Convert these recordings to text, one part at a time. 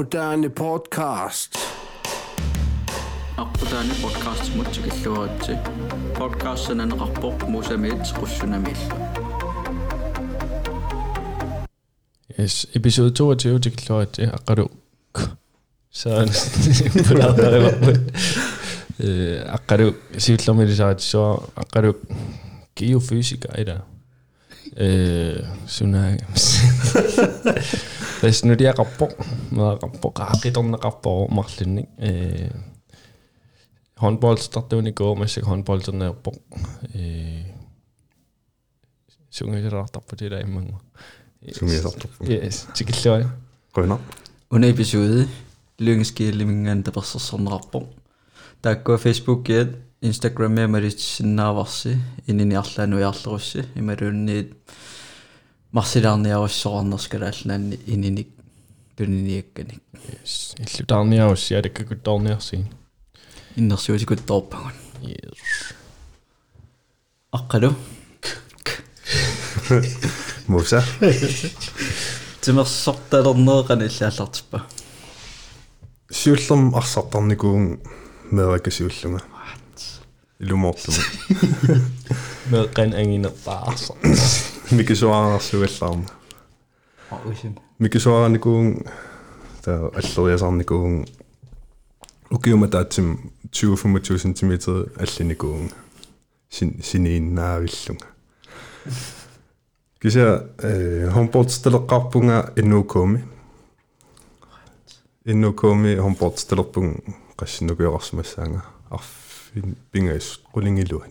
Moderne Podcast. Аққутаани подкастмут сикиллуаритси. Подкастсананеқарпоқ мусамиит қуссунамилла. Yes, episode 22 tikillorati аққалу. Саан пулаарпареварпут. Э аққалу сивиллэрмилисаатсуа аққалу геофизика ида. Э сунаагамс. Hvis nu de er rapport, med rapport, raritan rapport, marlønning. Øh, håndbold startede i går, men så håndbold sådan er rapport. Øh, sunge jeg rart på det der i mange. Sunge jeg rart på. Yes, sikkert løg. Grønner. Under episode, lyngeskilingen der var sådan rapport. Der går Facebook Instagram med mig det sin inden i alle nu i alle i mig rundt марсилаарниаруссоорнерскалааллаанни ининик тунниакканик Yes, иллутаарниарусси алаккакуттоорниарсиин. иннерсуутикутторпагун Yes. аққалу Musa. тимерсорталернеэқани иллааллартиппа Siullum arsartarnikuun meerikasiullunga. Ilumortumu. Meqan anginerpaarsa. Mikisuaarsuallaarma. аусим Mikisuaarnikuun ta alleriasarnikuun ukiuma taatsim 20-25 cm allinikuun sin siniinnaavillunga. Kisa eh håndboldstilleqarpunga innuukuumi. Innuukuumi håndboldstilleqpun qassinnukuyorarsumassaanga arfin pingas qulingiluan.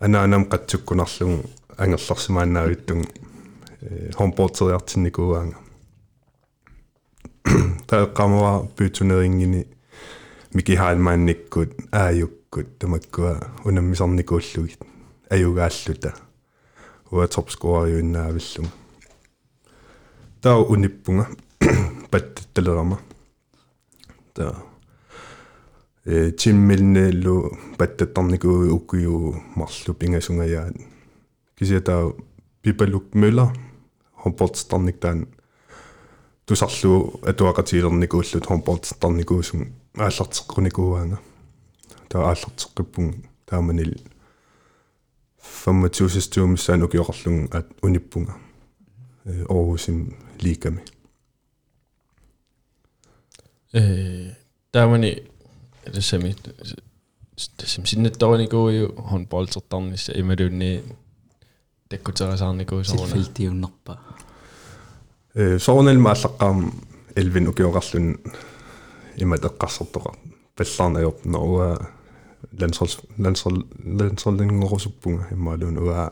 Anaanam qatsukkunarlugu håndboldteriartinnikuuanga. Taeqqamava pyytuneringini Miki Heilmannikkut aajukkut tamakkua unammisarnikuullugit ajugaalluta uа topscoreriuinnaavillunga таа униппунга патталерама таа э тиммилнеэллу паттаттарникуу уккиу марлу пингасунгаjaat кисиатаа пипалук мøller хомпортстарник таан тусарлу атуақатилерникууллут хомпортстарникуусун ааллартеққуникууаanga таа ааллартеққиппун тааманил 25 tuumissaan ukiorlung at unippunga Aarhusin liigami. Øh, der var ni, det som i, det som sinne toonikuuju håndboldsertarnissa imalunni tekkuterisaarnikuu soona. силфилтиуннерпа Soornal maallaqqaam elvin ukiorlun imateqqarsertoqa паллаарнаёрп нуа landsholds landshold landsholdinngorusuppunga immalun ua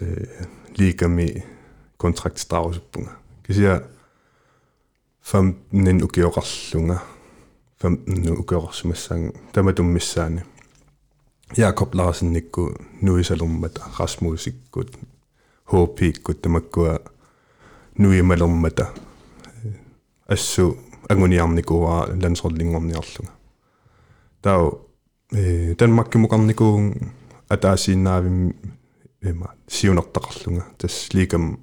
э liigami kontraktstrausuppunga kisia 15 ukioqarlunga 15 ukioqarsumassaang tamatummissaani Jakob Larsen nikku nuisalummata Rasmusikkut HP-ikkut tamakkua nuimalormata assu anguniarnikuaa landsholdingorniarlunga tau Danmarkkimuqarnikuun атаасииннаавим има сиунертақарлунга тас лигам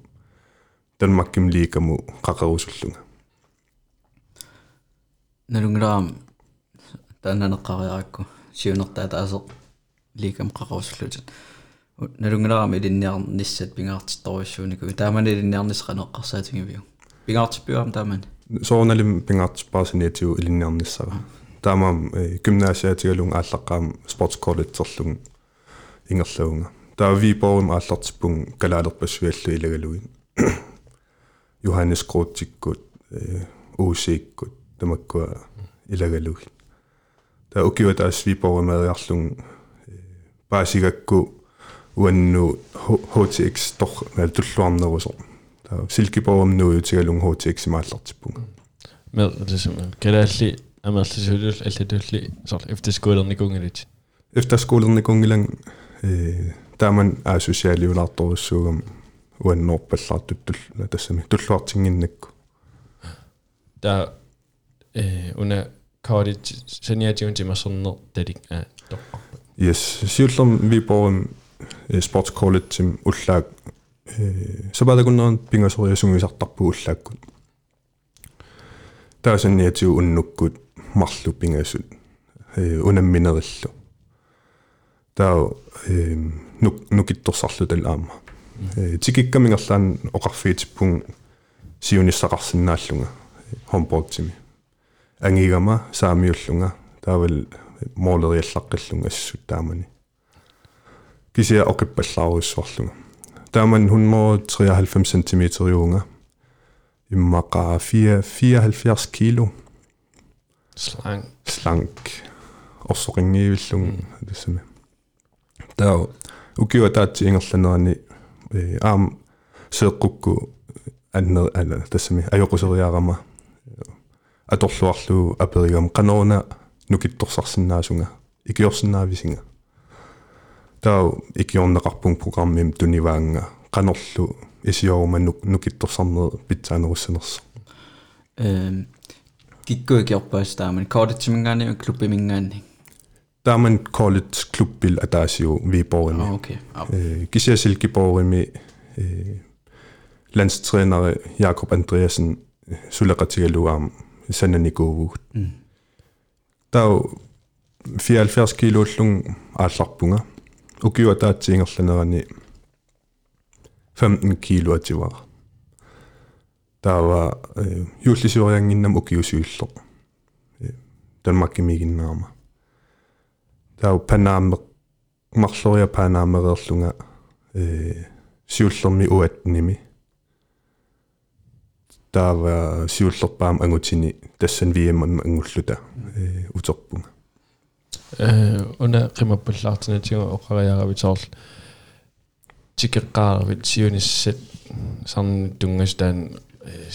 Danmarkkim ligamu qaqerusуллунга налунграам таананеққариаракку сиунертаа таасеқ лигам қақарусуллутит налунграам илинниарниссат пингаартитторуссуунику таамани илинниарнисқанеққарсаатингивиу пингаартиппиуам таамани соорналим пингаартиппаасиниатиу илинниарниссага таамаам гymnasiatigalung ааллаққаам sports college-терлуг ингерлауга таа виборум ааллартиппун калаалерпассуиаллу илагалугин Johannes Krotikкут уусииккут тамаккуа илагалуги таа укиуа таас виборум ариарлун паасигакку уанну HTX тор туллуарнерусо таа силкиборум нуутигалун HTX имааллартиппунга Med det som kalaalli амерлисуулул аллатулли сор эфтерскуулерникунгилит. Efterskolernikungillang э тааман аасусиалиулаарторуссуугам уаннорпаллаартуттул тассами туллуартингиннакку Der øh under kortet seniorjun til masonner det yes. Siullum viborgum sports college ullaak э сабалагуннеран пингасориасунгисартарпу уллааккут таасанниатиу уннуккут марлу пингаасут э унамминериллу. Таа э нук нукитторсарлу тал аама. Э тикиккамингерлаан оқарфиитиппун сиуниссақарсинааллунга хомбортими ангигама саамиуллунга таавал моолериаллаққиллунга ассут таамани кисиа оқиппаллааруиссуарлунга тааман 193 см юунга иммаqa 4 74 kilo Slang. slank орсоқингиивиллун тассами таа укиуа таатси ингерланерани э аам сеэққукку аннер ана тассами аёқусериарама аторлуарлуу аперигам канорна нукитторсарсинаасунга икиорсинаависинга таа икиорнеқарпун программим туниваанга канорлу исиоруманнук нукитторсарнер питсаанеруссанерсо эм киккуикиорпаас тааман коодитсимингаани клуббимингаани тааман колледж клуббил атаасиу виборими а окей э кисиасилкипоорими э ландстренери Jakob Andreasen сулеқатигалуаам сананикуугугут таа 74 килооллун аалларпунга. Укиуа таатсиингерланерани 15 кило ативара таава юуллисуариангиннам укиусуилло танмаккимигиннаама таа панаамме марлориа панааммереерлунга э сиуллерми уатними таава сиуллерпаам ангутини тассан виэмман ангуллута э утерпунга э уна qimappallaartinatiga oqariaravitoorl tikеqqaaravit siunissat sarnit tungastaan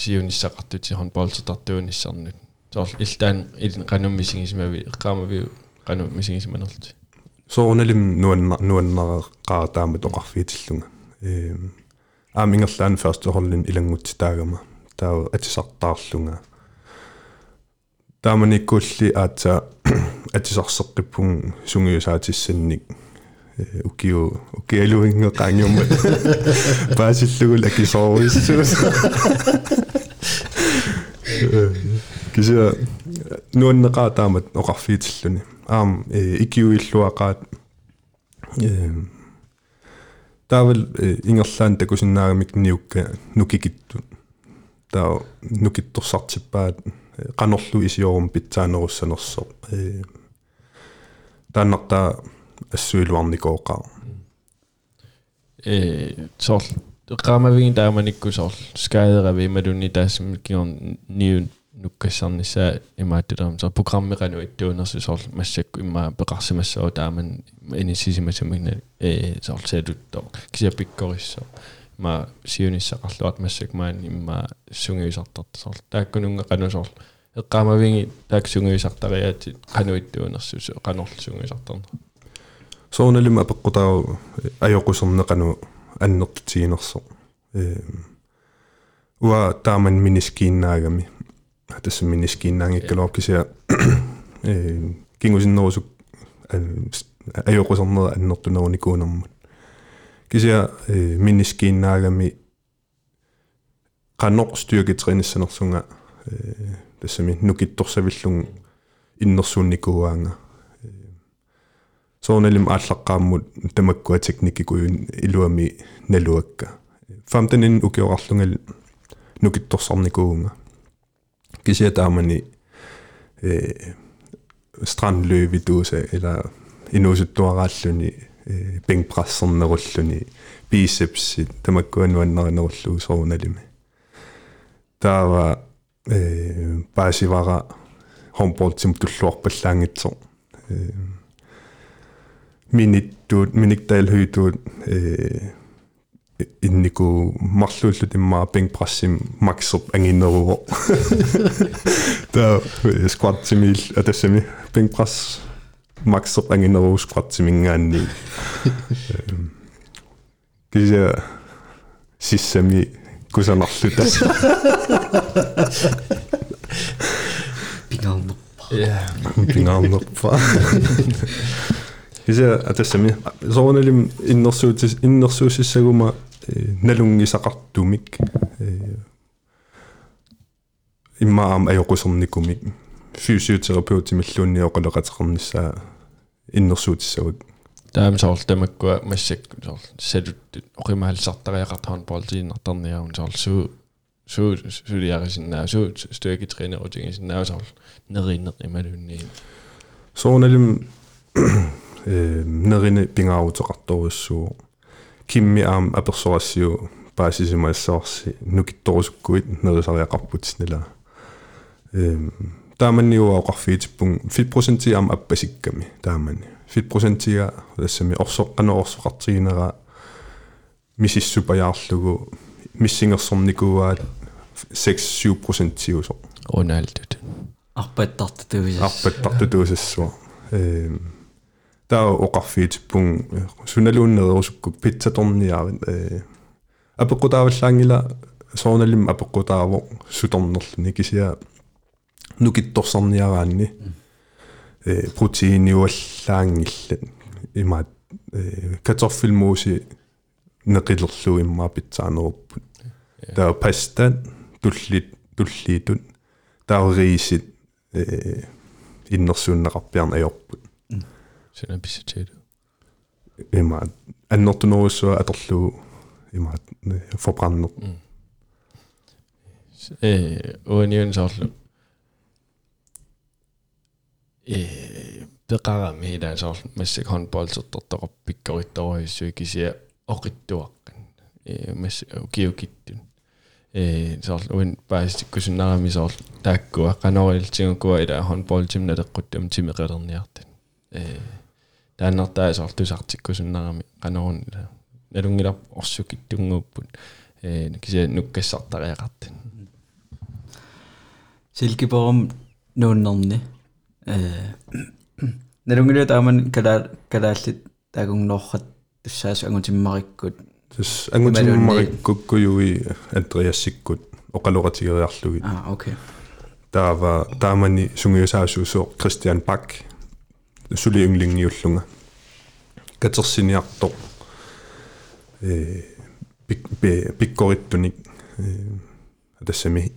siunissaqartuti håndboldtartuunissarnut soorl iltaan ilin qanummisingismavi eqqaamavi qanummisingismanerluti соорналим нуанна нуаннереққаратаамат оқарфиитиллунга. Э аамингерлаан ферстохорлин илангутситаагама таа атисартаарлунга тааманиккулли аатса атисарсеққиппун сунгиусаатиссанник укиу укиалуингеқаангиумма паасиллугул акисоориссуус кися нуаннеқаатаамат оқарфиитиллуни. Аам икиуиллуақаат. Э таавал ингерлаан такусиннаагамик ниукка нукикитту таа нукитторсартиппаат qanorlu isiorум питсаанеруссанерсо э тааннартаа ассуилуарникооqaa э соорл эққаамавигин тааманикку соорл скаадерави малуни таассам киорн ниун нуккассарнissaа имааттулерам соо программеқану иттуунерсу соорл массакку имма пеқарсимассоо тааман инисисимасумигна э соорл саатуттоо кисиапиккориссоо ма сиунissaqarluat массак маан имма сунгиусартарт соорл тааккунунга қану соорл эққаамавиги таак сунгиусартариаати қануиттуунерсу қанорлу сунгиусартарна соорналима пеққутаа аёқусернеқану аннертитигинерсо э уа тааман минискииннаагами тасса минискииннаангиккалоор кися э кингусиннерусук аёқусернера аннертунеруникуунэрмут кися э минискииннаагами qannoq styrketræningssanерсунга э тассами нукитторсавиллун иннерсуунникууаанга соонелим ааллаққааммут тамаккуа техникикуйун илуами налуакка фамтанин укиорарлунгал нукитторсарникуунга кися таамани э страндлøvi тууса ила инуусуттуарааллуни э бенкпрассернеруллуни бицепсит тамаккуануаннеринеруллуу соуналими. Таава э паасивара хомболтим туллуарпаллаангитсо э миниттуут миниктаалхуитуут э иннику марлууллут иммаа бенкпрассим максерп ангиннеруво та скваттимил атассами бенкпрасс максерп ангиннеруу скваттимингаанни кися сиссами кусанарлута. Пингаарнерпа я пингаарнерпа кися атассами соорналим иннерсуутис иннерсуусиссагума налунгисақартумик иммаам ajоқусерникумик физиотерапевтимиллуунни оқалеқатернissaa иннерсуутиссагут таам соор тамаккуа массак соор салут оқимаалсартариақартаан болтииннарторниарун соор суу суу сулиарисиннаа суу стуакитринерутингисиннаа соор нериннер ималунни соорналим э нерини пингаарутеқарторуссуу кимми аам аперсорассиу паасисимаассаарси нукитторусуккуит нерисариақарпутснила эм Tämä on aika fiitipun, fit prosenttia on appesikkami, tämä fit prosenttia, tässä me osakkaan osakattiin, mississupajarlugu, missingersomnikuva, 6-7 prosenttia. Onaldut. Arbetartetuisessa. Arbetartetuisessa. Tämä on aika fiitipun, sunnaluunnerusukkuk pizzatorniaavit. Apekutaavallaangilla, soornalim apekutaavu, sutornerluni kisiaa. Нукитторсарниараанни э протеиниуаллаангиллат имаат э картоффелмууси неқилерлу иммаа питсаанеруппут таа паста туллит туллиитут таа риисит э иннерсууннеқарпиарна ajorput сина писсатиалу имаат аннертунеруссуа аторлуу имаат форбраннер э унион соорлу э пеқарами илаа соор массак хонболсертортоқар пиккоритторуиссуи кисиа оқиттуаққан э масс киукиттун э соор уин баастиккусуннарами соор тааккуа канорилтингукуа илаа хонболтим налеққуттам тимеқалерниартан э тааннартаа соор тусартиккусуннарами канорун налунгилар орсукиттунгууппут э кисиа нуккассартариақартан силкипорум нууннерни э налунгилу тааман кала калааллит таагунгноррат туссаас ангутиммариккут тас ангутиммариккуккуюи андреассиккут оқалоратигериарлугит а окей таава таамани сунгиусаасуусоо кристиан бак сули юнглингиуллунга катерсиниарто э пиккориттуник э тассами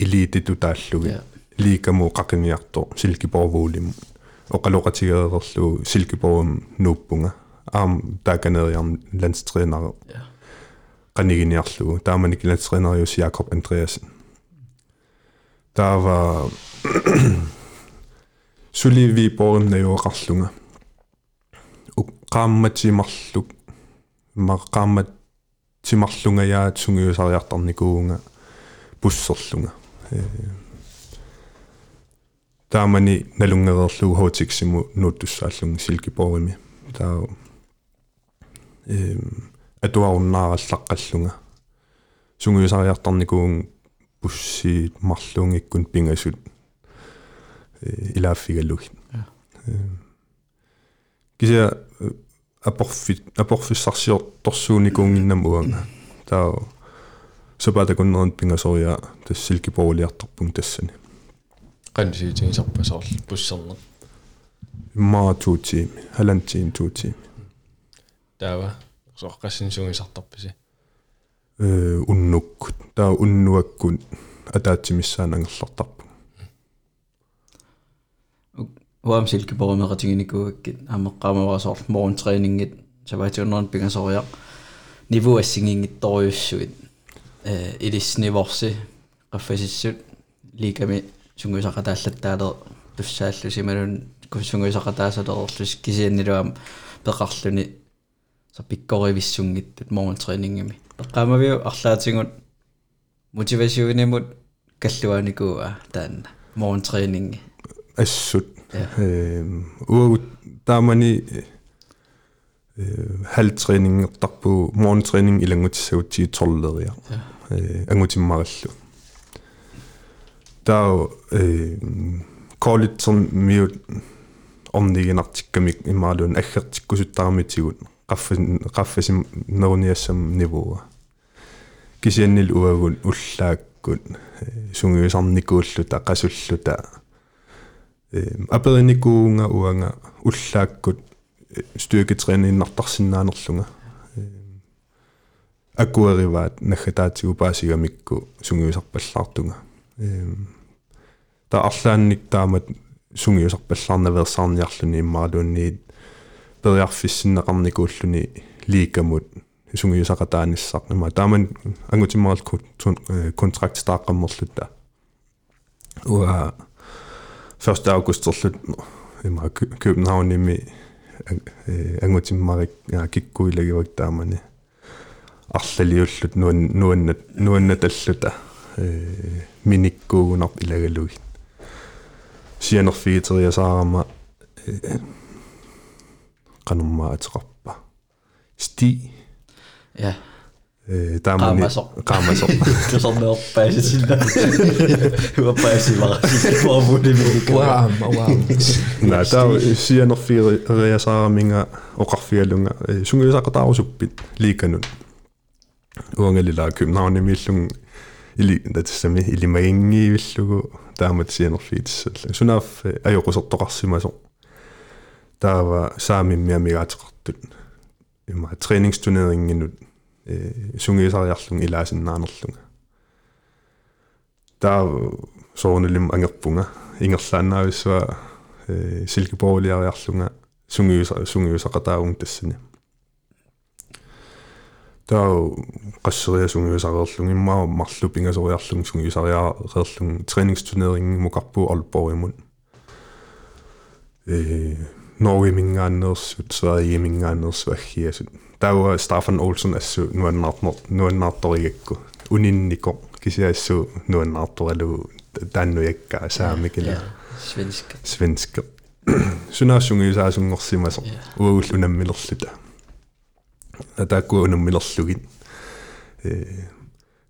liikamu qaqimiarto silkiborvuulimu oqaluqatigeererluu silkiborum nuuppunga aam taakaneriarm landstrænare qaniginiarluu taamanik landstrænarius Jakob Andreasen der var suli viiborumna juoqarlunga qaamatimarluk ma qaamatimarlunga yaatsungiusariartarnikuunga pusserlunga таамани налунгерерлугу хоутиксиму нуутtussааллунги силкипорими таа эм атуаруннаараллаққаллунга сунгиусариартарникуун пуссиит марлунгиккун пингасут илааффигаллугит кися апорфи апорфиссарсиорторсууникуунгиннам уанга таа сопатакуннерун пингасориа тассилкипорулиарторпун тассани qansiitigisarpasooll pussерner иммаа туутиими халантиин туутиими таава соққассинсугисартарписи э уннуккут таа уннуаккун атаатсимиссаанангерлартарпу уам силкипорумеқатигиникуаккит амеққамавасоор морунтреенингит саваатиуннерн пингасориа ниву ассигингитторюссуит э илисниворси qaffasissut liikami сунгуисақатааллаттаалер туссааллу сималун куссунгуисақатаасалерлус кисианнилуам пеқарлуни så pikkoривиссунгиттут морунтреенингими пеққамавиу арлаатингут мотивасионимут каллуаникуа таанна морунтрeeningi ассут. Э уагут таамани э халтреенингертарпу морунтрeening илангутиссагутсии торлериа э ангутиммараллу таа э колледжен миут орнигинартиккамик имаалуун аггертиккусуттарамитигут qaffin qaffasim neruniassam nivua kisiannil uagun ullaakkut sungiusarnikuulluta qasulluta aperinikuunga uanga ullaakkut styrketræninartarsinnaanerlunga akuerivaat naggataatsigu paasigamikku sungiusarpallaartunga таа арлаанник таамат сунгиусарпаллаарнаверсаарниарлүни иммаалуунниит периарфиссиннеқарникууллуни лиикамут сунгиусақатааниссақ има тааман ангутиммарал контракт тааққаммерлута уа 1 аugustерлут има Københavnimi ангутиммарик киккуилагивак таамани. Арлалиуллут нуан нуаннат нуаннаталлута. Э миниккуугунарп илагалугит сианерфигитериасаарама qanummaa ateqarpa sti ja э таамани Qaamasoq. qaamasoq tusarneerpaasitilla huappaasilara sikkuarvunimik Wow, wow. на таа сианерфигириасаараминга оқарфигалунга сунгиусақатаарусуппит ликанут уангалила кюмнаунимиллун или датсами илимагингиивиллугу таамат сианерфигитиссалла сунаaf ajоқусертоқарсимасо таава саамиммиамигаатеқартут има тренingsturneriнгинут э сунгиусариарлун илаасиннаанерлунга таа соонулим ангерпунга ингерлааннаависсуа э силкебоолиариарлунга сунгиуса сунгиусақатаагун тассани таа qasseriа сунгиусареерлун иммаа марлу пингасориарлун сунгиусариареерлун тренingsturnering мукарпу олборимун э Norge mingaannersut Sverige mingaannersu aggiasut taua Staffan Olsen assu nuannaartner nuannaartorigakku uninnikor kisiassu nuannaartoralu taannujakka saamikila svenska svenska sunaassungiusaasunngorsimaso uugull unammilerluta unammilerlugit э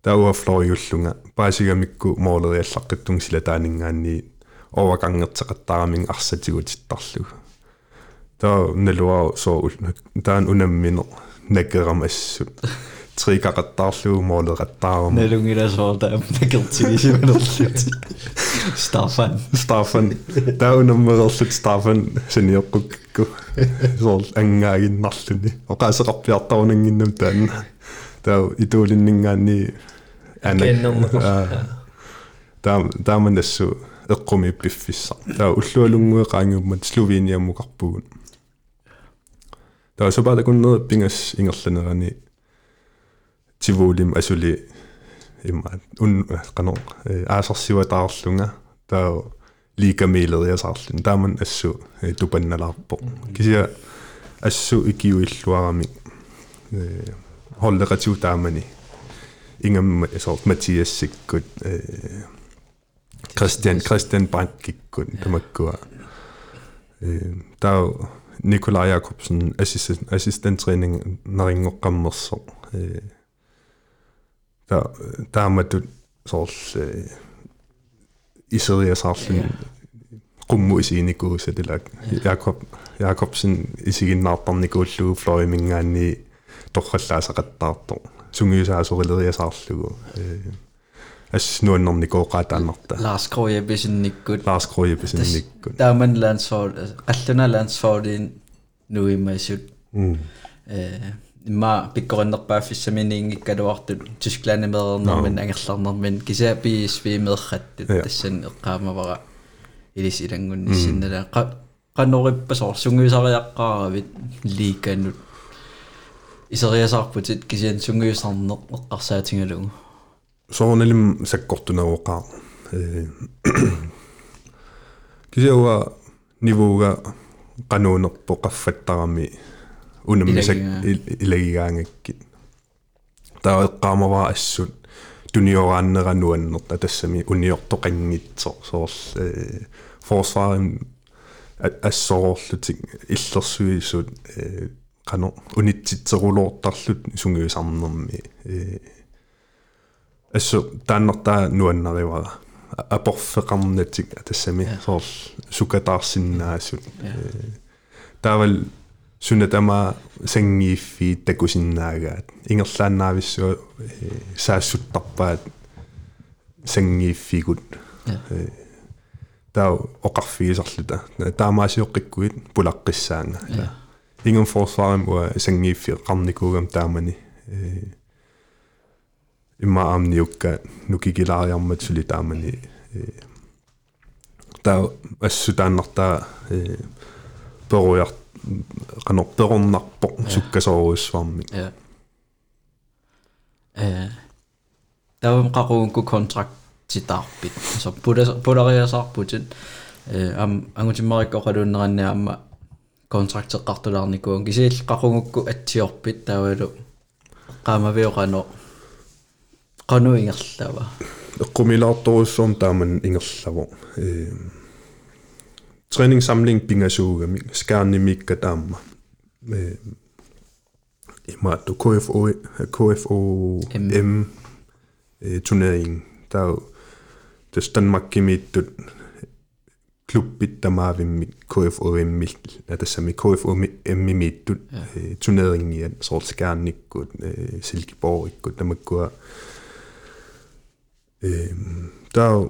тауа флориуллунга паасиgamikku моолериаллаққиттун сила таанингаанни овакангертеқаттаарамин арсатигутиттарлугу таа налуа соо таан унаммине накерам ассут трикақаттаарлугу моолеқаттаарам налунгиласоорта накертигисиманерлут Staffan Staffan таа унаммерерлут Staffan синиоққукку соор ангаагиннарлуни оқаасеқарпиартарунангиннам таан таа итуулиннингаанни Агеннернеқар. таа тааманассу эққуми пиффисса таа уллуалунгуеқаангуммат словениаммуқарпугун таа супаата куннер пингас ингерланерани тивуулим асули имма ун канор аасарсиватаарлунга таа ликамилериасаарлун тааман ассу тупанналаарпо кися ассу икиуиллуарами э холлекатиу таамани ингам сорт матиассиккут э Christian Christian Brandt-киккут тамаккуа э таа Nikolaj Jakobsen assistent assistent-træning нарингоққаммерсо э та тааматут соор э исериасаарлун qummu isiinikuusatulak Jakob Jakobsen isiginnaartarnikuullugu Florimingaanni torrallaasaqattaartor sungiusaasurileriasaarlugu э ас нуаннэрникооqaataannarta Lars Kroje bisinnikkut Lars Kroje bisinnikkut taaman landshold qalluna landsholdin nuimaisut э ma pikkornerpaa fissamiiniinngikkaluartul tisklaanimeernermin angerlarnermin kisaapi meerrat tassan eqqaamavara ilis ilangunnissinala qannorippa sorsunguisariaqqaaravit liikannut iseriasarputit kisian sunguisarner eqqarsaatingalugu soornelim sakkortunaruqaa kisiawa nivuuga qanuunerpo qaffattarami кисиуа нивууга кануунерпо qaffаттарами унаммисак илагигаангакки таа эққаамаваа ассут туниорааннерануаннерта тассами униортоқангитсо соорл э форсварим ассоорлутик иллерсуисут э кано унитситсерулоортарлут сунгиусарнерми э ассу тааннартаа нуаннаривара апорфеқарнатик тассами соор сукатаарсиннаасут таавал сунатама сангииффи такусиннаагаат ингерлааннаависсуа саассуттарпаат сангииффигут таа оқарфигисарлута таамаасиоққиккуит пулаққиссаанга ingen forsvaరం уа сангииффи қарникуугам таамани э имма амниукка нукикилаариармат сули таамани таа ассутааннартаа э перуяр qanor perornarpo sukkasooruissuarmi Ja. Э тавам qaqugukku kontraktitаарpit so polariasarputit э ам ангутиммариккоqaluunneranniaamma kontraktеққартулаарникуун кисиил qaqugukku атсиорпит тавалу qaamavioqano qanuingерлава eqqumilaartoruussuum taaman ingerlavu э träningssamling skärnemik gadam. Imatu øh, KFO, øh, KFO M øh, turnering. Der er jo det Danmark mit klubit der meget ved mit KFO M er det samme KFO M mit turnering i en sort skærne god Silkeborg god der man går. Der er jo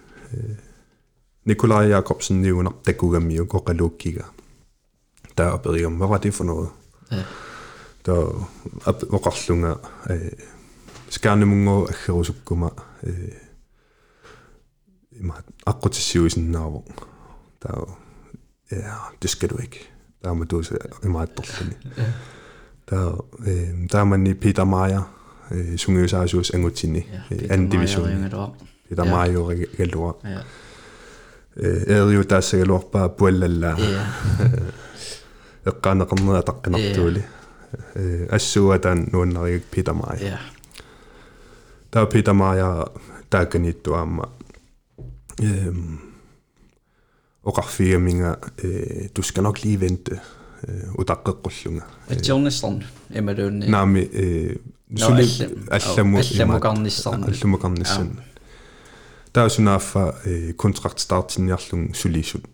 Øh, Nikolaj Jakobsen nævner Dagugami og Goralukiga. Der er opad hvad var det for noget? Ja. Der er Roslunger, øh, Skarnemunger og Akherosukuma. Øh, akkurat til syv i sin navn. Der er ja, det skal du ikke. Der er man du er meget dårlig. Der, der er man i Peter Maja, Sungøs Asius Angotini, anden division. Ja, Peter Maja Sitä maajuuri kelua. Erju tässä kelua puolella. Joka on kannaa takkanattuuli. nuun nuonnari pitämään. Tämä pitämään ja täykenittu amma. Oka firminga tuskan nok lige vente utaqeqqulluga. Atjornisarn imaluunni. Naami sulle allamu allamuqarnissarn. Allamuqarnissan. таусунааффа контрактстаартинниарлун сулисут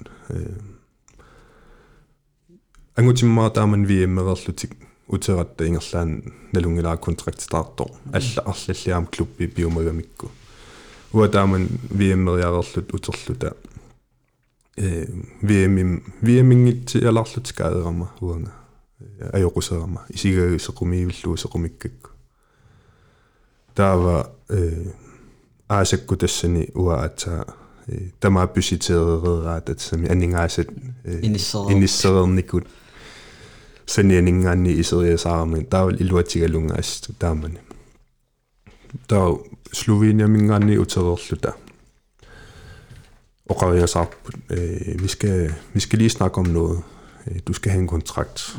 ангутиммаа тааман виэммерерлутик утератта ингерлаан налунгилаа контрактстаарто алла арлаллиаам клубби пиумагамикку уа тааман виэммериарерлут утерлута э виэмим виэмингит яларлутик аерама уанга аёқусерама исигаагисеқумиивиллуусеқумиккакку таава э aasakkutasani uaatsaa tamaa pysiteereraatatsami aningaasat inisserinnikut санианингаанни исериасаарми таавал илуатигалунгаассу таамани таа словениамингаанни утерерлута оқариасаарпут э vi skal vi skal lige snakke om noget. Du skal have en kontrakt.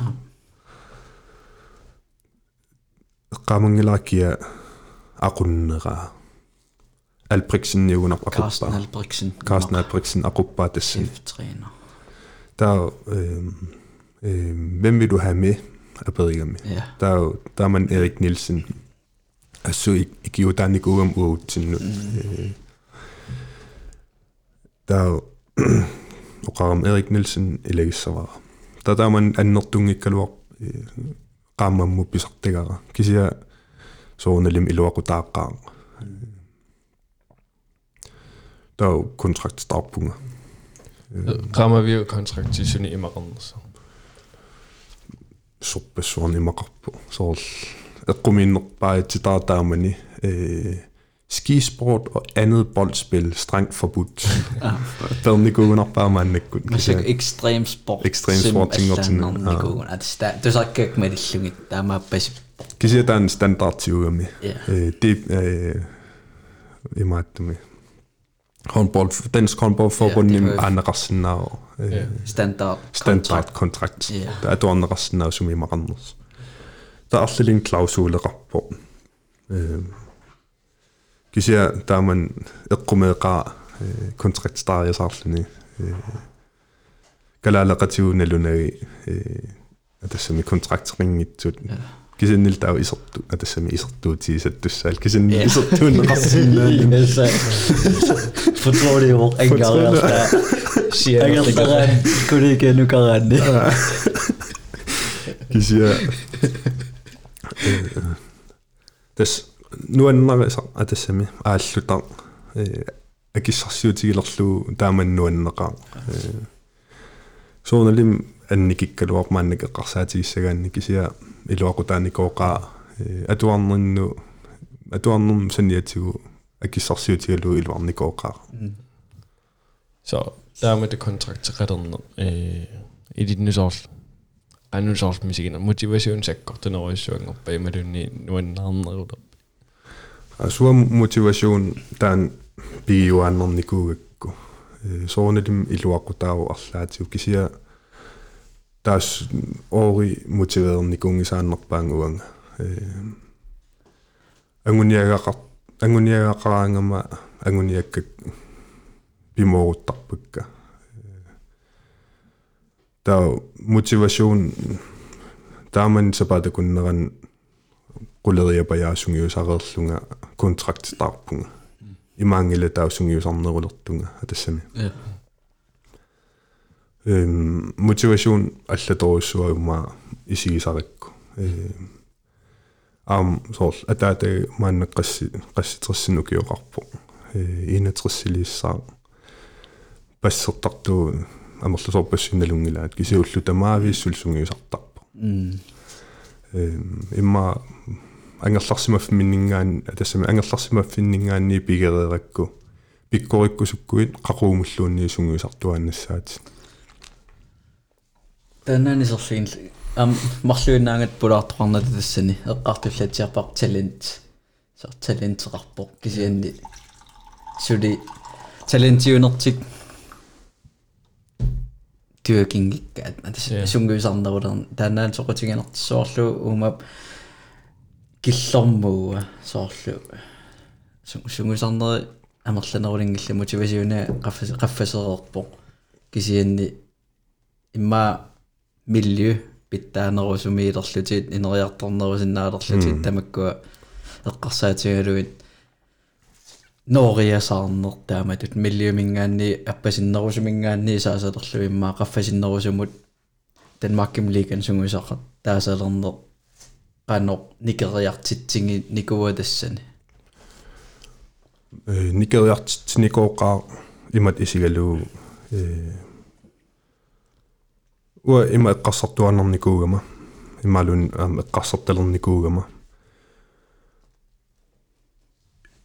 Qamangilakia aqunnera алприксинниуна акуппа алприксин карстен алприксин акуппа тасси тренер таа øh, øh, hvem vil du have med af Birmingham? Ja. Der er jo, der er man Erik Nielsen. Og så i, i giver der ikke om ud til nu. Der er jo, og om Erik Nielsen i lægesavar. Der der man anden dunge kan være rammer mod besagtigere. Kan sige, så hun er lidt i lov og der er gang. da kontraktstrafpunger. Rammer vi kontraktishini imaqarnersa. Sorpassuarni imaqarpu. Sorl eqqumiinnerpaajitsitaartaamani øh skisport og andet boldspil strengt forbudt. Pernikkuunarpaamannakkut. Masik ekstrem sport. Ekstrem sport tingertin. Det så ikke med det lunge. Der er meget basic. Kan sige, at der er en standard til ugerne. Øh, det øh, er meget det med. Håndbold, Dansk Håndboldforbund ja, im andersen og øh, standard kontrakt Ja. Der er du andersen og som i Maranders. Der øh, er slet øh, øh, en klausul rapport. Øh, kisiä tämän eqqumeeqa kontraktstariasaarluni kalaalaqatiunalunagi atassami kontraktringittut кисиннил таа исерту атассами исертуутиисаттуссаал кисиннил исертууннеқарсиннаани Yes. Fortrolig og engareasta. Engareasta kollega nukaranni. кисиа тас нуаннериса атассами ааллутар э акиссарсиутигилерлуу тааманнуаннеқаа э сооналим анникиккалуар мааннак эққарсаатигиссагаанни кисиа илуақутааникооқаа э атуарнерну атуарнерм саниатигу акиссарсиутигалуу илуарникооқаа Så der med det kontrakt til retterne øh, i dit nytårs annusårs musikken motivationssektor til når jeg synger bag med den i nogen andre ruter. асуа мотивацион таан пигиуааннэрникуугакку э сооналим илуаққутааву арлаатиу кисиа таас оори мотивеерникунгисааннерпаан уанга э ангуниагақар ангуниагақараангама ангуниаккак пимооруттарпакка таа мотивацион тааман сапатакуннеран quleriapajaasungiusaqerlunga kontrakttarpunga imaangila taasungiusarnerulертунга атассами Ja. Эм мотивацион аллаторуссуа ума исигисарикку эм ам соор атаата мааннеққасси qassiтерсину киоқарпо э инатерсилииссаа пассертартуу амерлусорпассиналунгилаат кисиуллу тамаавииссул сунгиусартарпо Mm. эм имма ангерларсимаффиминнингаан атассами ангерларсимаффиннингаанни пигерееракку пиккориккусуккуит қақуумуллуунни сунгиусартуааннассаат Marluinaangat pulaartoqarnat tassani eqqartullatiarpar talent so talentqarpoq kisianni suli talentiunertik työkingikkaat atas Ja. sunguisarnerulern tänään soqutiganertissoorlu uumap killormuu soorlu sunguisarneri амерланерулингилла мотивасиуна qaffasерерpoq кисианни имма миллиу питтаанерусумиилерлутит инериарторнерусиннаалерлутит тамаккуа эққарсаатигалуит нориасаарнер тааматут миллиумингаанни аппасиннерусумингаанни саасалерлу имма qaffасиннерусумут Danmarkim Ligan сунгуисаққат таасалернер qanor никериартитсинги никуа тассани э никериартитсиникооқаа имат исигалуу э уа има эққарсартуаннерникуугама ималун аам эққарсарталерникуугама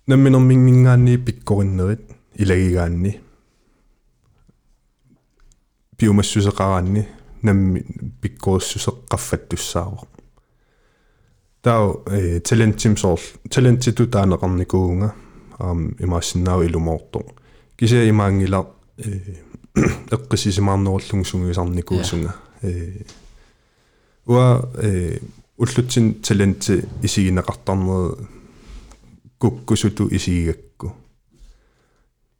намминермингингаанни пиккориннерит илагигаанни. Пиумассусеқараанни намми пиккориссусеққаффаттуссаавоқ таа э талентим соор талентиту таанеқарникуунга аам имаассиннаау илумоорто кися имаангила э эққисисимаарнеруллугу сунгисарникуусунга э уа э уллутсин таленти исигинеқартарнери куккусуту исигигакку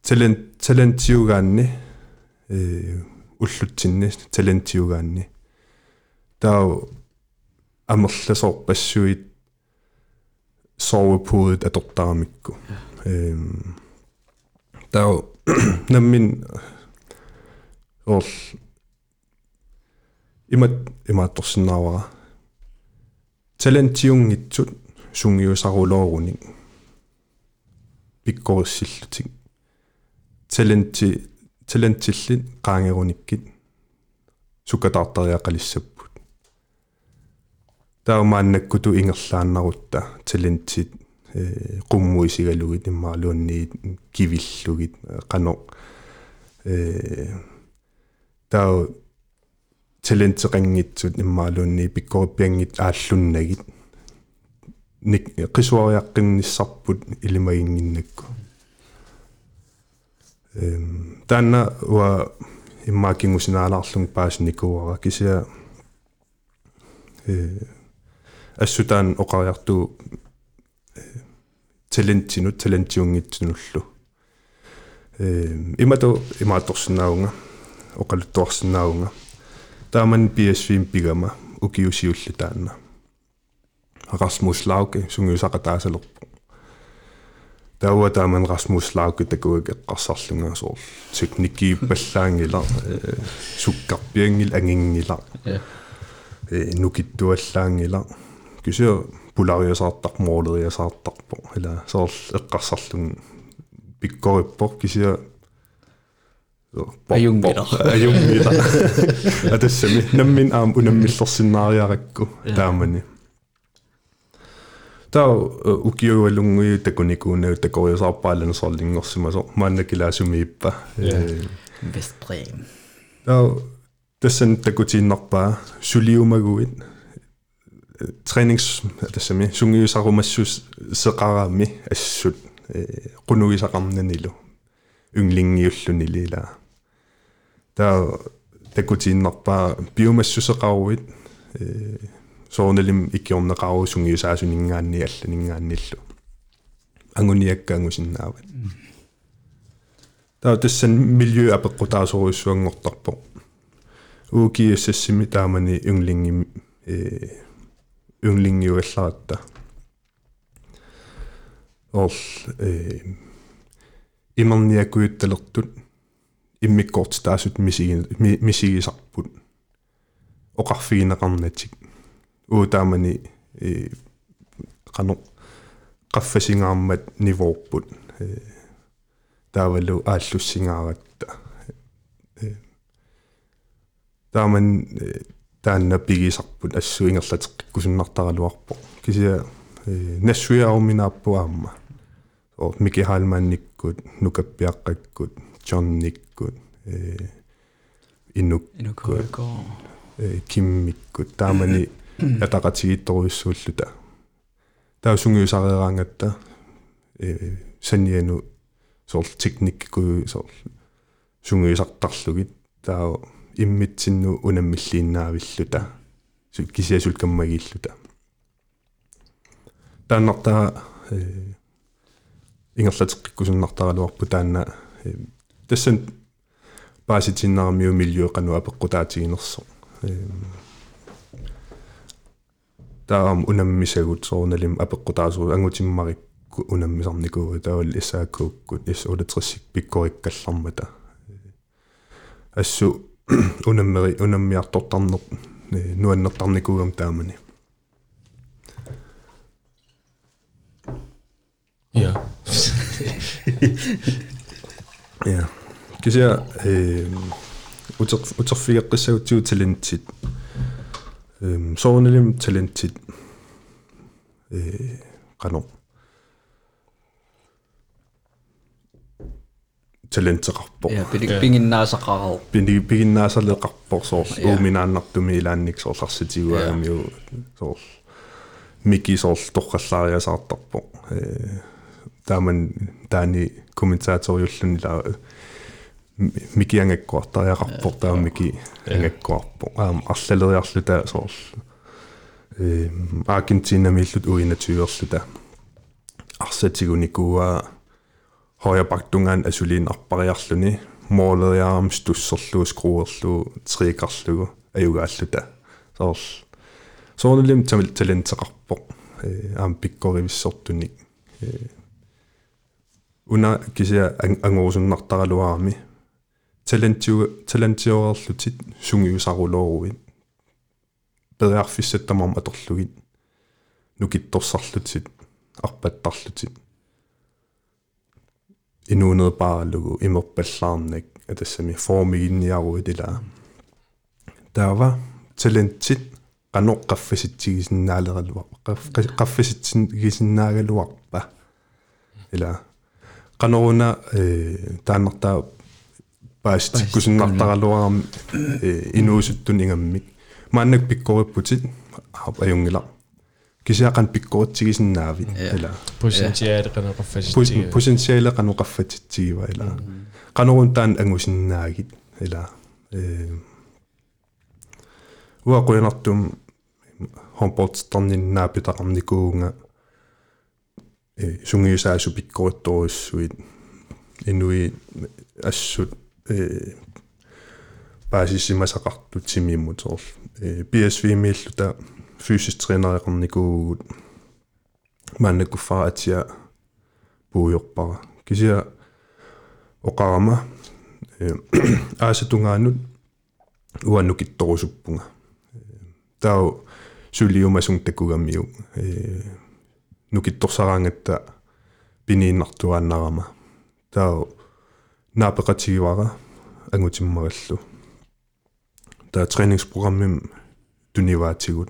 талент талентиугаанни э уллутсинни талентиугаанни таа амерласоорпассуит соовпуут атортарамикку эм таа наммин ол. Имат имаатторсинаавара талентиунгитсут сунгиусарулооруник пиккориссиллутик таленти талентиллит qaangerunikкит сукатаартариақалиссаппут таумааннаккуту ингерлааннарутта. Талентит э qummuisigaluгит иммаалуанни кивиллугит qano э таа талентеқангитсут иммаалуанни пиккориппиангит ааллуннагит. Ник qisuariaqqinнissarput илимагингиннакку эм танна уа иммаакингусинаалаарлун паасникууара кисиа э ассутаан оқариарту талентинут талентиунгитсинуллу э имато имааторсинаунга оқалуттуарсинаунга тааман PSV пигама укиусиулли таанна Rasmus Lauke sungiusaqataasalerpo тауа тааман Расмус Лауки такуак эққарсарлунга соор teknikkiippallaangila sukkarpiangil angingila Ja. э. Нукиттуаллаангила. Кисиа полариасаартармоолериасаартарпо ила соор эққарсарлун пиккориппо кисиа Ajungila. ajungila атассами наммин аам унаммиллерсинаариаракку таамани. Таа укиуалунгуи такуникуунау такориасаарпаалана сорлингорсимасо мааннакилаасумииппа э. Вестбрем. таа тассан такутииннарпаа сулиумагуит. Тренингс тассами сунгиусарумассус сеқараами ассут. Э qunуисақарнанилу юнглингиуллунилила таа такутииннарпаа биомассусеқаруит э соорнелим иккиорнеқару сунгиусаасунингаанни алланингаанниллу ангуниаккаангусиннаават таа тассан милиу апеққутаасоруйссуангортарпо уукиассассими таамани юнглингими э юнглингиуалларатта ол э имерниакуитталертут иммиккорт таасут мисиги мисигисарпут оқарфигинеқарнатик уу таамани э қано qaffasingаарmat nivorput э таавалу ааллуссingaaratта э тааман таанна пигисарпут ассуингерлатеққиккусуннартаралуарпо кисиа э нассуяаруминааппуаама оо мики хаалмаанниккут нукаппиаққаккут джонниккут э инук Inukko. э киммиккут таамани ятақатигитторуйссууллута таусунгиусарераангатта э саниану соор техникку соор сунгиусартарлугит таа иммитсинну унаммиллииннаавиллута су кисиасулкаммагииллута тааннартаа э ингерлатеққиккусуннартаралуарпу таанна э, тассан милиуэқану апеққутаатигинерсо э таам унаммисагут соорналим апеққутаасуу ангутиммарикку унаммисарникуу таавал исаакууккут ис улатриссик пиккориккаллармата ассу унаммери унаммиартортарнер нуаннертарникуугам таамани Ja. Ja. Kisia eh uter uterfigeqqissagutsugu talentit. Ehm soornelim talentit. Eh qano. Talenteqarpo. Ja, pidik pinginnaasaqarau. Pindi piginnaasaleqarpo soor Ja. uuminaannartumi ilaannik soorlarsitiguaamiu soor miki soor torqallaariasaartarpo. Eh taaman taani kommentaatorijullunila miki angakkuartariaqarpo taa miki angakkuarpo aam арлалериарлута соор э Аргентина миллут уинатуйерлута арсатигуникуа хояпактунгаан асулиин арпариарлуни моолериаарам туссерлуу скруерлуу триикарлугу аюгааллута соор соорнилим тамил талентеқарпо э аам пиккоривиссортуник э уна кися ангуусуннартаралуарами талентиу талентиорерлутит сунгиусарулооруит периарфиссаттамарма аторлугит нукитторсарлутит арпаттарлутит инуунерпааралугу имерпаллаарнак атассами формигинниаруит ила таава талентит каноққаффаситсигисиннаалералуа қаффаситсигисиннаагалуарпа ила каноруна э тааннартаа паастиккусиннартаралуарами э инуусуттун ингаммик мааннак пиккориппутит аюнгила кисиақан пиккоритсигисиннаави ила Potentiale qanaqaffasittiga. потенциале каноқаффатитсигива ила канорун таан ангусиннаагит ила э уа қуянартум хомпортстерниннаа питақарникуунга э сунгиусаасу пиккоритторуссуит инуи ассут э баасиссимасақартут симииммут соор э PSV мииллута фysiskt тренереқарникуугут мааннакуффара атиа пуйорпара кися оқарама э аасатунгаанут уаннукитторусуппунга. Тау сулиумасун такугаммиу э нукитторсараангатта пинииннартуааннарама тау naapekatigiwara angutimmaqallu taa træningsprogrammet tunivaatigut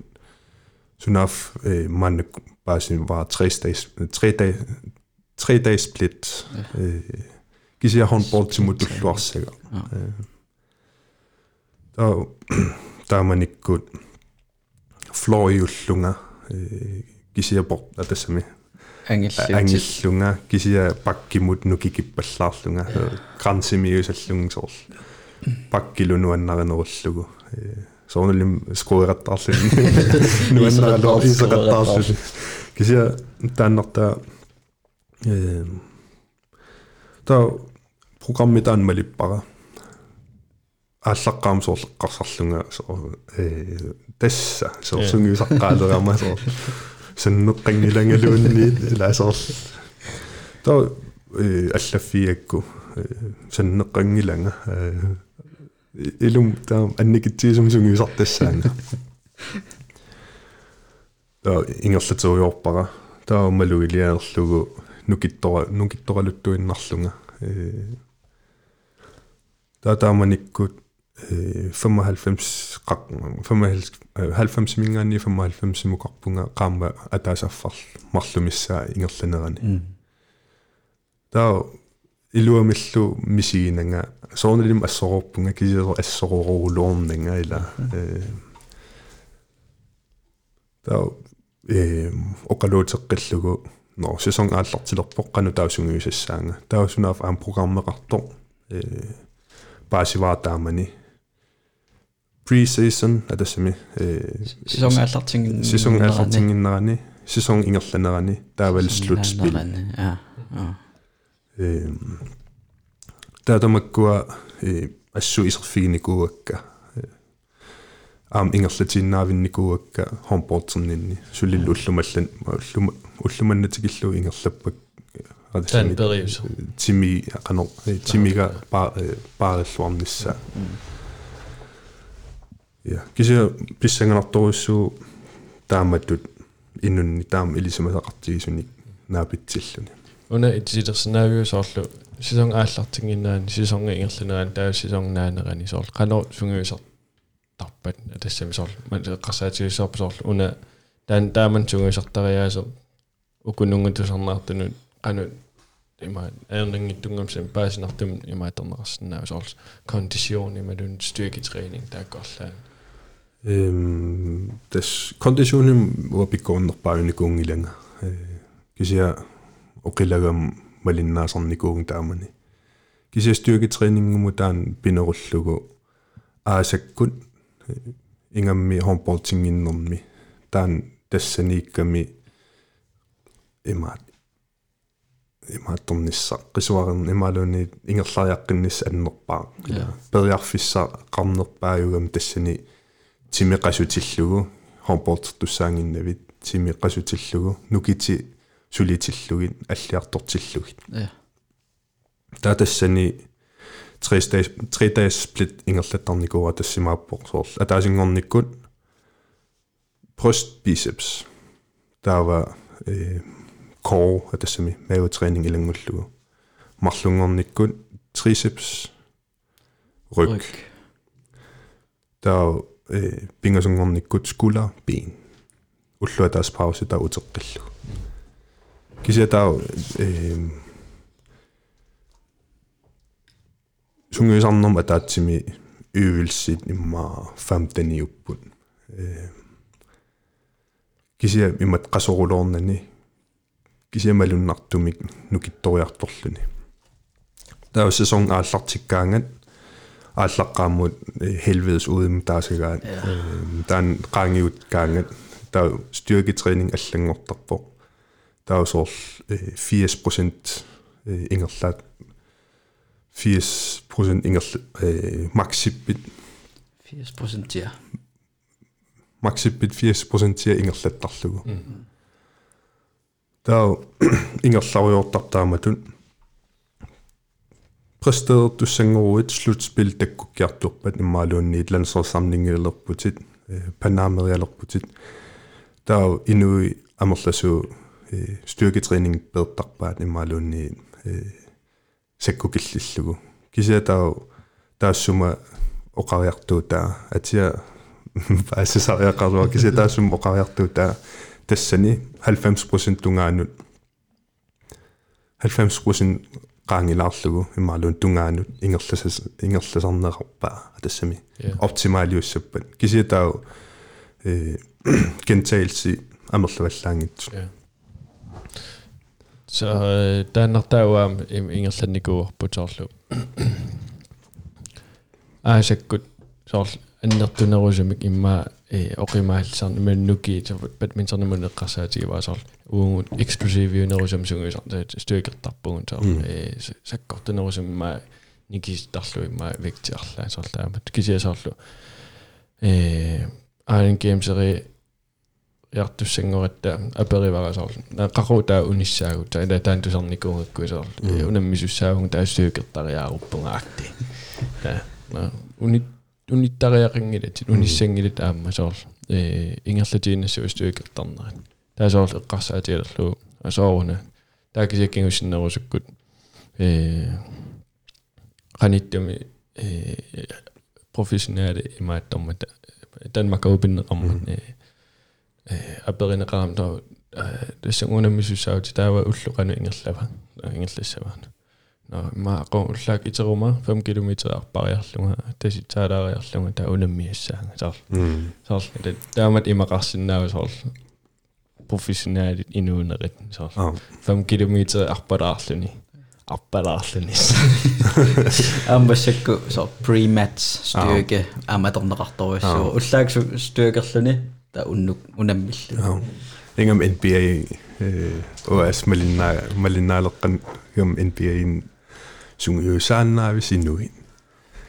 sunaaf eh, manne paasin var tre dages tre dage tre dages split. Eh, kisia håndbold til mutulluarsaga ah. eh, taa taamanikkut floriullunga kisia porta tassami ангиллунга кисия паккимут нукикиппаллаарлунга грансимиусаллунг соор паккилунуаннаринеруллугу э соонулим скуераттаарлун нуаннаралоо исеқаттаарлун кися тааннарта э та программи таан малиппара ааллаққаам соорлеққарсарлунга э. тасса соорсунгиусаққаалерама соор саннеққангилангалуунни лаасоор та э аллаффиакку саннеққангиланга э илум таам анникитсиисум сунгиусартассаанга та ингерлатуйорпара таа малуилиаерлугу нукиттора нукитторалуттуиннарлунга э таа тааманиккут э 95 qaqqunga 95 95 muqarpunga qaamma ataasarfarl marlumissaa ingerlanerani taa iluamillu misiginanga soornilim assororpunga kisisero assorororuluornanga ila mm-hmm. taa oqaluuteqqillugu no sesong aallartilerpoq qanu tausungiusassaanga taasunaaf aam programmeqartoq paasivaataamani pre-season атассами э сезон ааллартингин сезон ингерланерани таавал слутспил а а э таатамаккуа э ассу исерфигникууакка аам ингерлатиннаавинникууакка хомпортернинни сулиллу уллумаллан уллума уллуманнатикиллу ингерлаппак периус. тими канор тимига па паариллуарнisса я кися писсанганарторуссуу тааматтут иннунни таам илисамасақартигисуник наапитсиллуни уна итсилерсинаавиусоорлу сисонг ааллартингиннаани сисонга ингерланеран таа сисонгнаанерани соорлу қано сунгиусар тарпат тассами соорлу ман эққарсаатигиссаарпу соорлу уна таан тааман сунгиусартариаасо укунунгутусарнаартунут қано има эрнингиттунгамсам паасинартум имаатернеқарсинаава соорлу кондисион ималун стyrketræning тааккорлаа эм тас кондиционим уапиккоорнерпаавиникуунгиланга э кися оқилагам малиннаасарникууг таамани. Кися styrketræningumu таан пинеруллугу аасаккут ингамми хомпортингиннэрми. Таан тассаниикками имаат имаатторнisса qisuarern имаалуни ингерлариаққиннис аннерпаа. Периарфисса қарнерпааюгам тассани тимеқасутиллугу хомпортертуссаангиннавит тимеқасутиллугу нукити сулитиллугит аллиартортиллугит ja таа тассани 3 days 3 days split ингерлаттарникуа тассимааппоқ соор атаасингорниккут bryst biceps таава э core атассами маавутræning илангуллугу марлунгорниккут triceps ryg таа пингасунгорниккут skulder ben уллуа таас пауси таа утеққиллу кися таа э сунгуисарнерма таатсими øvelsit имма 15 иуппут э кися имат qasорулоорнани кисиамалуннартумик нукитториарторлуни таа sæson ааллартиккаангат ааллаққааммут helvedes udem таасагаат таан qaangiut kaangat таа styrketræning аллангортарпо таа соор 80% ингерлаат 80% ингерл максиппит 80% ja максиппит 80% ингерлаттарлугу таа ингерларуйортартааматун præsteret туссангоруит слутспил таккуккиартуарпат иммаалуунни лансерсамнингилерпутит панаамериалерпутит таа инуи амерласу styrketræning беэртарпаат иммаалуунни саккукиллиллугу кися таа таассума оқариартуутаа атиа паасисариақарлуа кися таассума оқариартуутаа тассани 90% тунгаанут 90% qaangilaarlugu immaluun tungaanut ingerlasas ingerlasarneqarpaa tassami optimaliussappat kisiatau э gentagelse amerlavallaangitsu så тааннартаауаам ингерланникуорпуторлу аасаккут соор аннертунерусамик имма э оқимаалсарни маннуки бадминтернамун эққарсаатигиваа соор uugut exclusive-нерусам сунгисар стуикертарпугун соор э саккортунерусам имма никистарлу имма вектиарлаа соорлаамат кисиасоорлу э аан геймсери яртуссангоратта апериварасоорлу наққарутаа униссаагут таила таан тусарникуунгакку соор унаммисуссаагун таастуикертариааруппунга акти та уни униттариақингилат униссангилат аама соор э ингерлатииннассу стуикертарнерат таасоор эққарсаатигалерлу асоорна таакисиаккингуссиннерусуккут э qaниттами э профессионале имааттормата Danmark опиннеқармат э аперинеқарам таа тассангунаммисуссаути таава уллуқану ингерлава ингерлассаваана no ma qo ullak iteruma 5 km arpariarlunga tasitsaalaariarlunga ta unammiassaanga saar saar taamat imaqarsinnaava saar professionaalit inuunerit saar 5 km arpalaarluni arpalaarluni амбассакку со pre-match styrke аматорнеқарторуссуу уллаак styrkerluni та уннук унаммиллу ингам NBA OS малинна малиннаалеққан юм NBA ин сунgiusaannaavi sinuin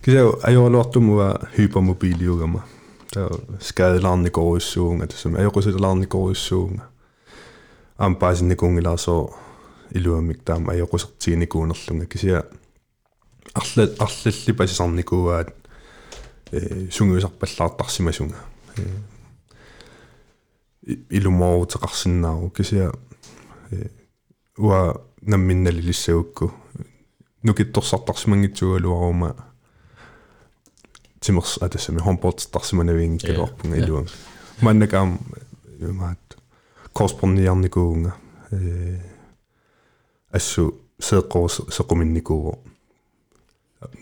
кисаа ajorluartumua hypermobiliugama таа скаделаарникоруссуунга тасама ajorusилаарникоруссуунга ампаасинникунгилаасоо илуамик таама ajorusертигникуунерлунга кисаа арла арлалли пасисарникууаат э сунгиусарпаллаартарсимасунга илумоорутеқарсинаару кисаа э уа намминналилиссагукку нукитторсартарсимангитсугалуарума тимерс атасами хомпортартарсиманавиин калуарпунга илуам маннакаам юмаат корреспондиарникуунга э ассу сеэккорус сеқуминникууво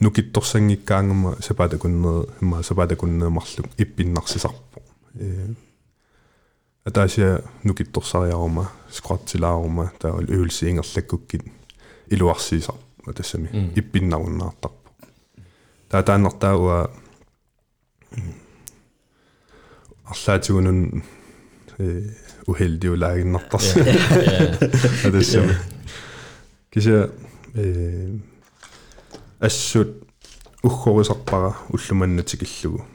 нукитторсангиккаангама сапатакуннер имма сапатакуннеэмарлук иппиннарсисарпо э атаасиа нукитторсариарума скваттилаарума таа уилсиингерлаккуккит илуарсиисар тассами иппиннаруннаартарпо таа тааннартаагуа арлаатигунун э ухелдиулаагиннартарс тассами кися э ассут уххорисарпара уллуманнатикиллугу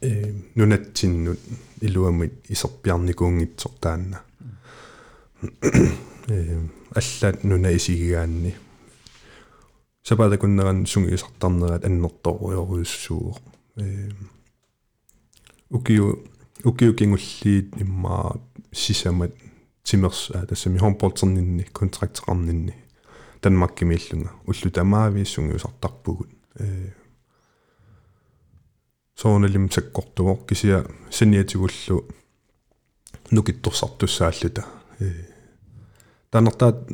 э нунатсиннут илуамит исерпиарникуунгитсор таанна э аллаат нуна исигигаанни сапаатакуннеран сунгиисартарнерат аннерторуйоруйуссуу э укиу укиу кингуллиит имма сисамат тимерс тассами хомпортернинни контрактеқарнинни данмаккимииллунга уллу тамаави сунгиусартарпугут э сооналим саккортугор кисия саниатигуллу нукитторсартуссааллута. Э танертаат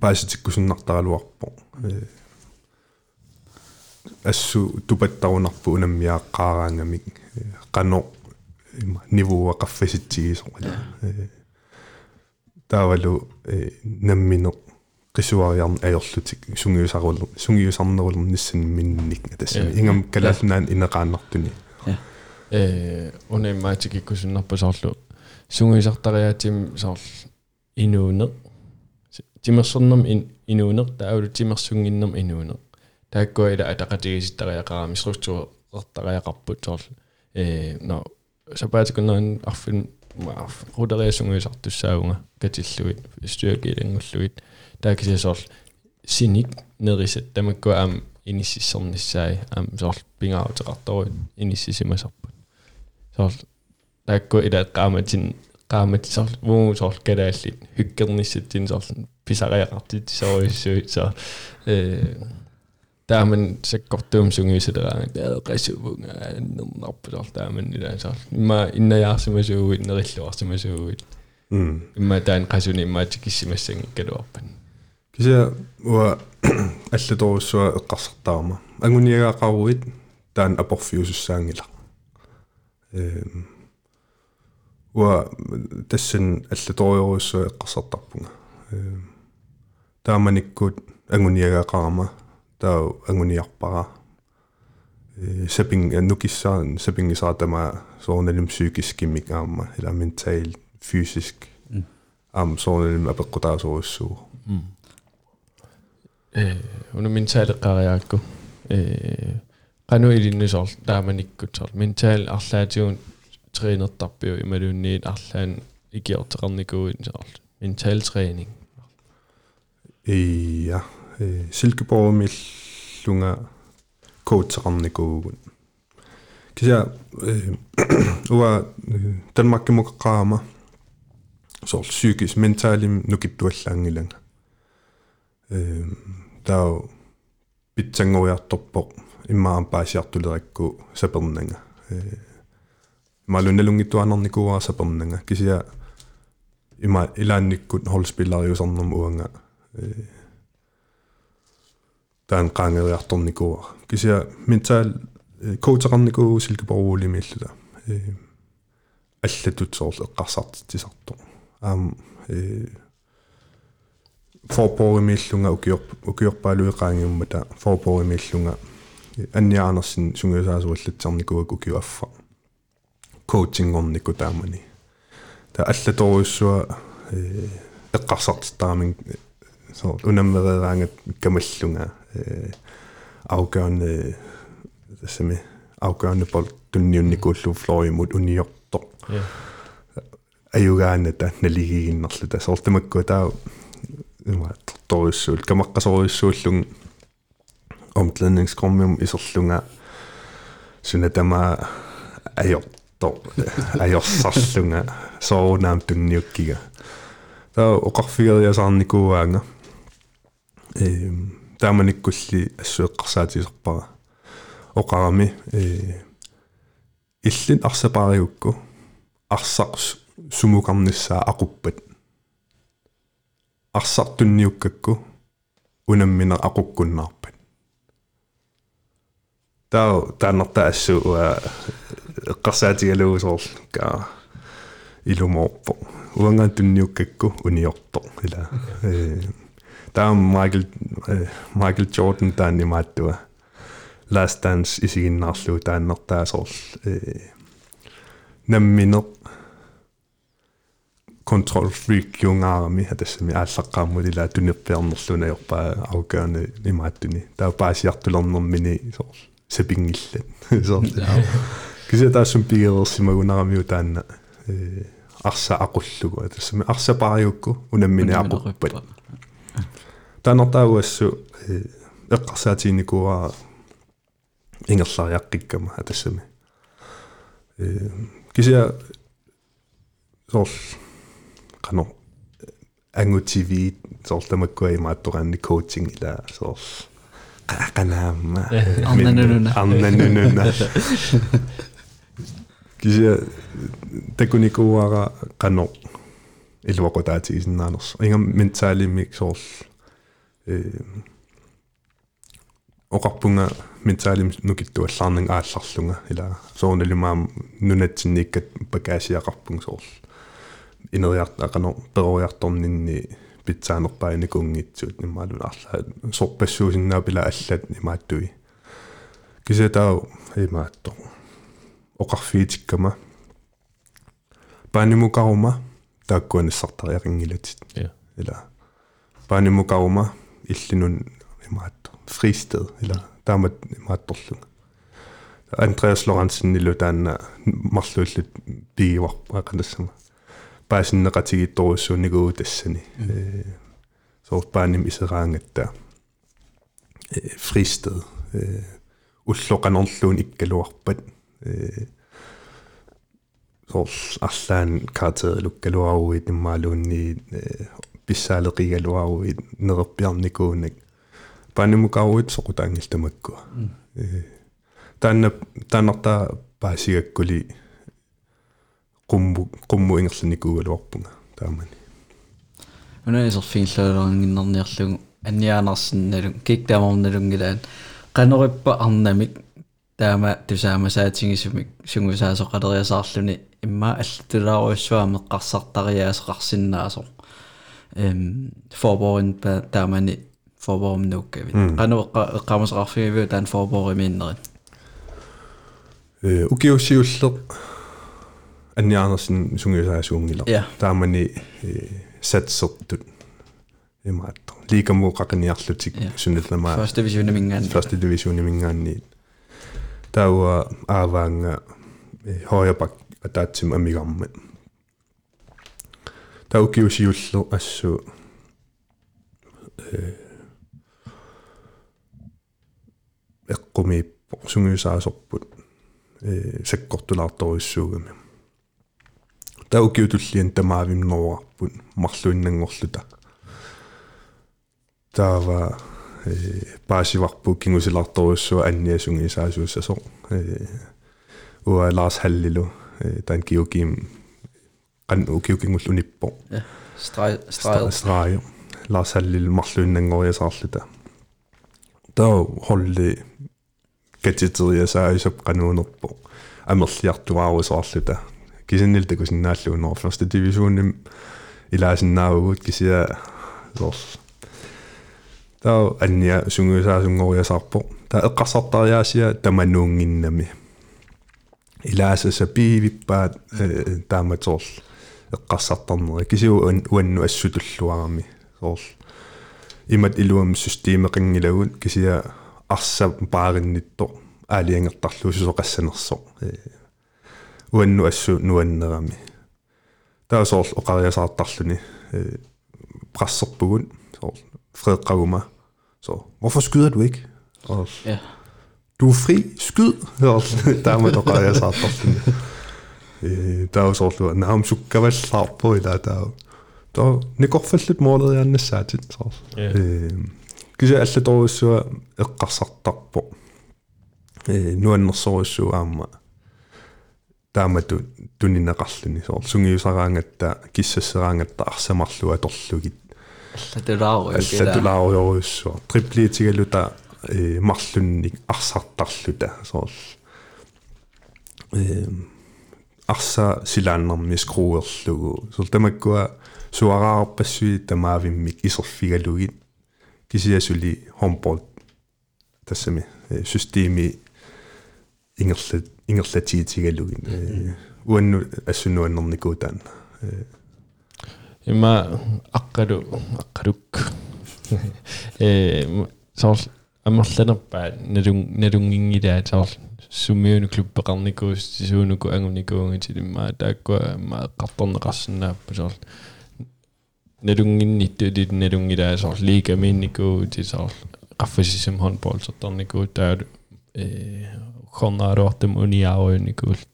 пааситиккусуннартаралуарпо. Э ассу тупаттарунарпу унаммиааққаараангамик қано нивуа қаффаситсигисоқала таавалу наммино qisuariarn ajorlutik sungiusarul sungiusarnerulum nissan minnik tassami ingam kalaalnaan ineqaannartuni э унемаатикиккусуннарпа соорлу сунгиусартариаатим соор инуунеқ тимерсернам инуунеқ таавлу тимерсунгиннам инуунеқ тааккуила атақатигиситтариақарами структуреэртариақарпут соор э но сапаатикуннерин арфин рудериасунгуисартуссаагунга катиллуит стюакилангуллуит таакисиасоор синик нерисат тамаккуа аам иниссиссорниссаи аам соор пингааутеқарторуит иниссисимасарпут соор таакку илаэққааматин qaamат соор муу соор калааллит хуккерниссатсин соор писариақартит соориссуит соо э Tämä on men se kohtuumsungi sitä, että resuunga, nappitolta, men itään saa. Mä inna jaasimme suuin, rilluaasimme suuin. Mä tämän resuunin mä tsikissimessä kedoappen. Kysyä, ua älle tuossa kasvattaama. Angun jää kauit, tämän apofiusussäängillä. Ua tässä älle tuossa kasvattapunga. Tämä on ikkuut, angun jää kaama таа агуниарпара э сепинг нукиссаан сепингисаатама соорналим psykiskimik аама ила ментал fysisk ам соорналим апеққутаасоруссуу э уна ментаалеққариаакку э qanu ilinnusoor taamanikкут соор ментаал арлаатигун тренертарпиу ималуунниит арлаан икиортеқарникуит соор ментал тренинг ия э силкеборумиллунга коутсеқарникуугун кися э уа танмаккимукеққаама соор psykisk mentaalim nukittuаллаангилага э таа питсангориарторпоқ иммаам паасиартулеракку сапернага э малунналунгиттуанерникуара сапернага кisia има илаанниккут холспиллариусарнерму уанга. Э таан qaangeriartornikuara кisia ментал коутеқарникуу силкепоруулимииллута э аллатут соорлу эққарсартитсисарто аам э форпоримииллунга укиор укиорпаалуеқаангиуммата форпоримииллунга анниаарнерсин сунгиусаасуаллатсарникуак укиуаффа коучингорникку таамани. Та аллаторуйссуа э эққарсартитаамин så unammereeraangat kamallunga afgørende semi afgørende bold tunniunnikullu florimut uniortor аюгаана та налигигиннерлу та сортамакку таа има торторуссуул камаққасоруссууллун omklædningsrummet исерлунга сунатама ajortor ajorсарлунга соорунаам тунниуккига таа оқарфигериасаарникууаанга э тааманиккулли ассуэққарсаатисерпара оқарами э иллин арсапаариукку арсақс сумукарниссаа ақуппат арсартунниуккакку унаммина ақуккуннаарпат таа таанерта ассу эққарсаатигалуусоор ка илумоорпо. Уангаан тунниуккакку униорто ила э таа майкл майкл джордан таани мааттуа last dance исигиннаарлуу тааннертаасоор э наммине control freak юнгаарами хатассами ааллаққаамму ила тунерпиарнерлуна йорпаа аугааны имааттуни таа паасиартулернэрмини соор сапингиллат соор кися таасум пигерерсимагунаарамиу таанна э арса aqullugu атассами арсапариукку унаммини aquppat таанертаагуассу эққарсаатиникуаа ингерлариаққиккама атассами э кися соор qano ангутиви соор тамаккуа имааттораанни коучинг ила соор qaqanaamma Арнанунуна. арнанунуна кися такуникууара qano илуақутаатигисиннаанерс ингам ментаалимик соор э оқарпунга ментаалим нукиттуаллаарнан аалларлунга. Ила соорналимаам нунатсинниккат пакаасиақарпун соор инериартаақано перориарторнинни питсаанерпааникунгитсуут иммаалун арлаа сорпассуусиннаа пила аллат имааттуи кисетаа имаатто оқарфиитиккама паанимукарума тааккуаниссартариақингилатит Ja. ила паанимукарума иллинун имаатто фристед ила таамат имаатторлунга Andreas Lorentzen нилу таанна марлууллут пигиварпаа канассама паасиннеқатигитторуссуунникуу тассани э соорпааним исераангатта фристед э уллоқанерлуун иккалуарпат э сорс арлаан картерлуккалуаруит иммаалуунни э писсаалеқигалуаруит нерерпиарникуунак панимукаруит соқутаангилтамаккуа э таанна таанарта паасигаккули qummu qummu ingерланикуугалуарпунга таамани. Унаисерфииллаалернгиннерниарлугу анниаанарсинналу киктааморналунгилаан qanориппа арнамик таама тусаамасаатингисумик сунгусаасоқалериасаарлүни имма аллатулааруйссуа меққарсартариаасеқарсинаасо эм форборин па таамани форборум нуккавит qanореққа эққамасеқарфигавиу таан форборимииннерит э укиуссиуллеқ анниаарнерсин сунгусаасуунгила таамани сатсертут имаатто ликамуу қақиниарлутик сунналлама first division мингаан first division мингаанни тауа ааваанга хояпак атаатсим амигармат таукиусиуллер ассу э эққумииппо сунгусаасорпут э саккортулаарторуссуугами таукиутуллиан тамаавимнеруарпут марлуиннангорлута таава э паасиварпу кингусиларторуссуа анниасунгисаасууссасо э уа ларс халлилу der er en geogim, en geogim ull unippo. Ja, streg, streg. Streg, Lars Hallil Marlunengo ja saarlita. Da holli gadgeteria saisopqanuunerpo. Amerliartuaru saarlita. Kisinnilta kusinnaalluunor første divisionim ilaasinnaavut kisia sorl. Da anja sunguisaasungoriasaarpo. Da eqqarsartariaasia tamanuunginnami. пиивиппаат тааматорл эққарсартарнери кисиу уанну ассутуллуарами сорл имат илуам системеқингилагут кисиа арса паариннитто аалиангертарлуусусоқассанерсо уанну ассу нуаннерами таа сорл оқариасаартарлуни прассерпугун сорл Fredrik Så, hvorfor skyder du ikke? Og, ja. du er fri, skyd. Damit doch gerade erst Tämä olisi ollut, nämä on sukkavel saapuilla. Tämä on ne kohvellit muodolla ja ne säätit. Kyse älle toisua ikkasartappo. Nuennossa olisi amma. Tämä tunnin kallini. Sungi sarangetta, kissassa rangetta, arsemallua, tollukit. Alla tulaoja. Alla tulaoja olisi. Tripliitikellytä э марлунник арсартарлута. Соорл э арса силааннэрми скруерлугу сул тамаккуа суараарпассуи тамаавиммик исерфигалугит кисиасули хомбол тассами системи ингерлат ингерлатиитигалугит уанну ассунуаннэрникуутаан. Има аққалу аққалук э соор амерланерпаа налун налунгингилаа соор сумиуну клуббеқарникуус тисуунуку ангуникуунгити имма тааккуа имма эққарторнеқарсинааппу соор налунгиннитту дит налунгилаа соор лига минникуу ти соор qaffasisum håndbold sottarnikuu taa э хорнааруартам униааруйникуулт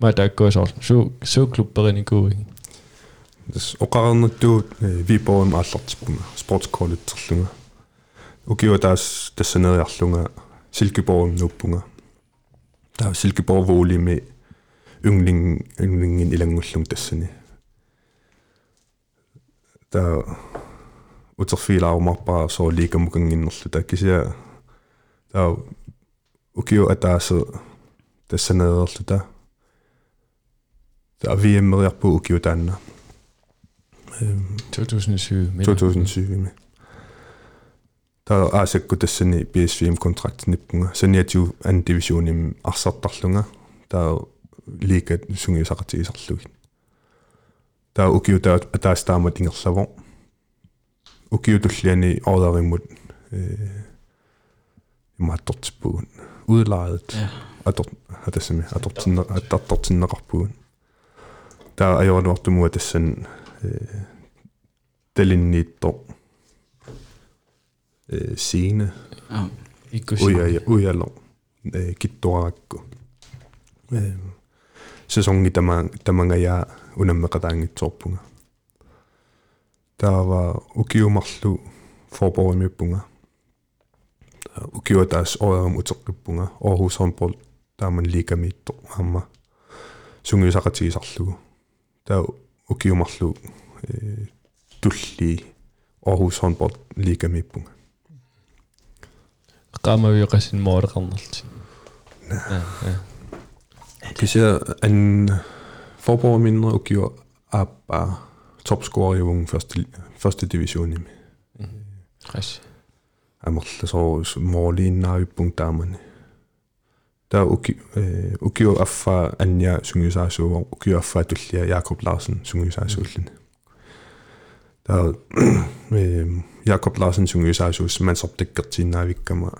ма тааккуа соор суу суу клубберникуу тас оқарнаттуут випоом ааллартиппунга спортсколлитсерлунга ukiwa taas tassaneriarlunga Silkeborg nuppunga taa Silkeborg vuulimi yngling ynglingin ilangullung tassani taa uterfiilaarumarpaa soo liikamukanginnerlu taa kisia taa ukiu ataasu tassaneriarlu taa taa viimmeriarpu ukiu taanna 2020 2020 таа аасакку тассани PSV контракт ниппунга саниатиу ан дивисионим арсартарлунга таа лига сунгиусақатигисарлугит таа укиу таа атаастаама тингерлаво укиу туллиани ордериммут э имааттортиппугун удлааret атор атассами атортинне аттартортиннеқарпугун таа ajornuartumua tassan Øh, eh, scene. Ja, Uja, uja lång. Eh, øh, Kittorakko. Eh, øh, sæsonen i Tamangaya unammeqataangitsorpunga. Taava ukiumarlu forborgimippunga. Ukiua taas oerum uteqqippunga. Aarhus Håndbold taaman liikamittor aamma. Sungiusaqatigisarlugu. Taa ukiumarlu eh, tulli Aarhus Håndbold liikamitpunga qaamaviiqasin moorqarnerlut kisia an forborger mindre og giver appa topscorer i vungen første første division i Ræs. Амерлла сорус моолииннаариппун таамани. Таа уки э укио аффа анья сунгисаасуу укио аффа туллиа Jakob Larsen сунгисаасууллини. Таа э Jakob Larsen сунгисаасуус мансортиккертииннаавиккама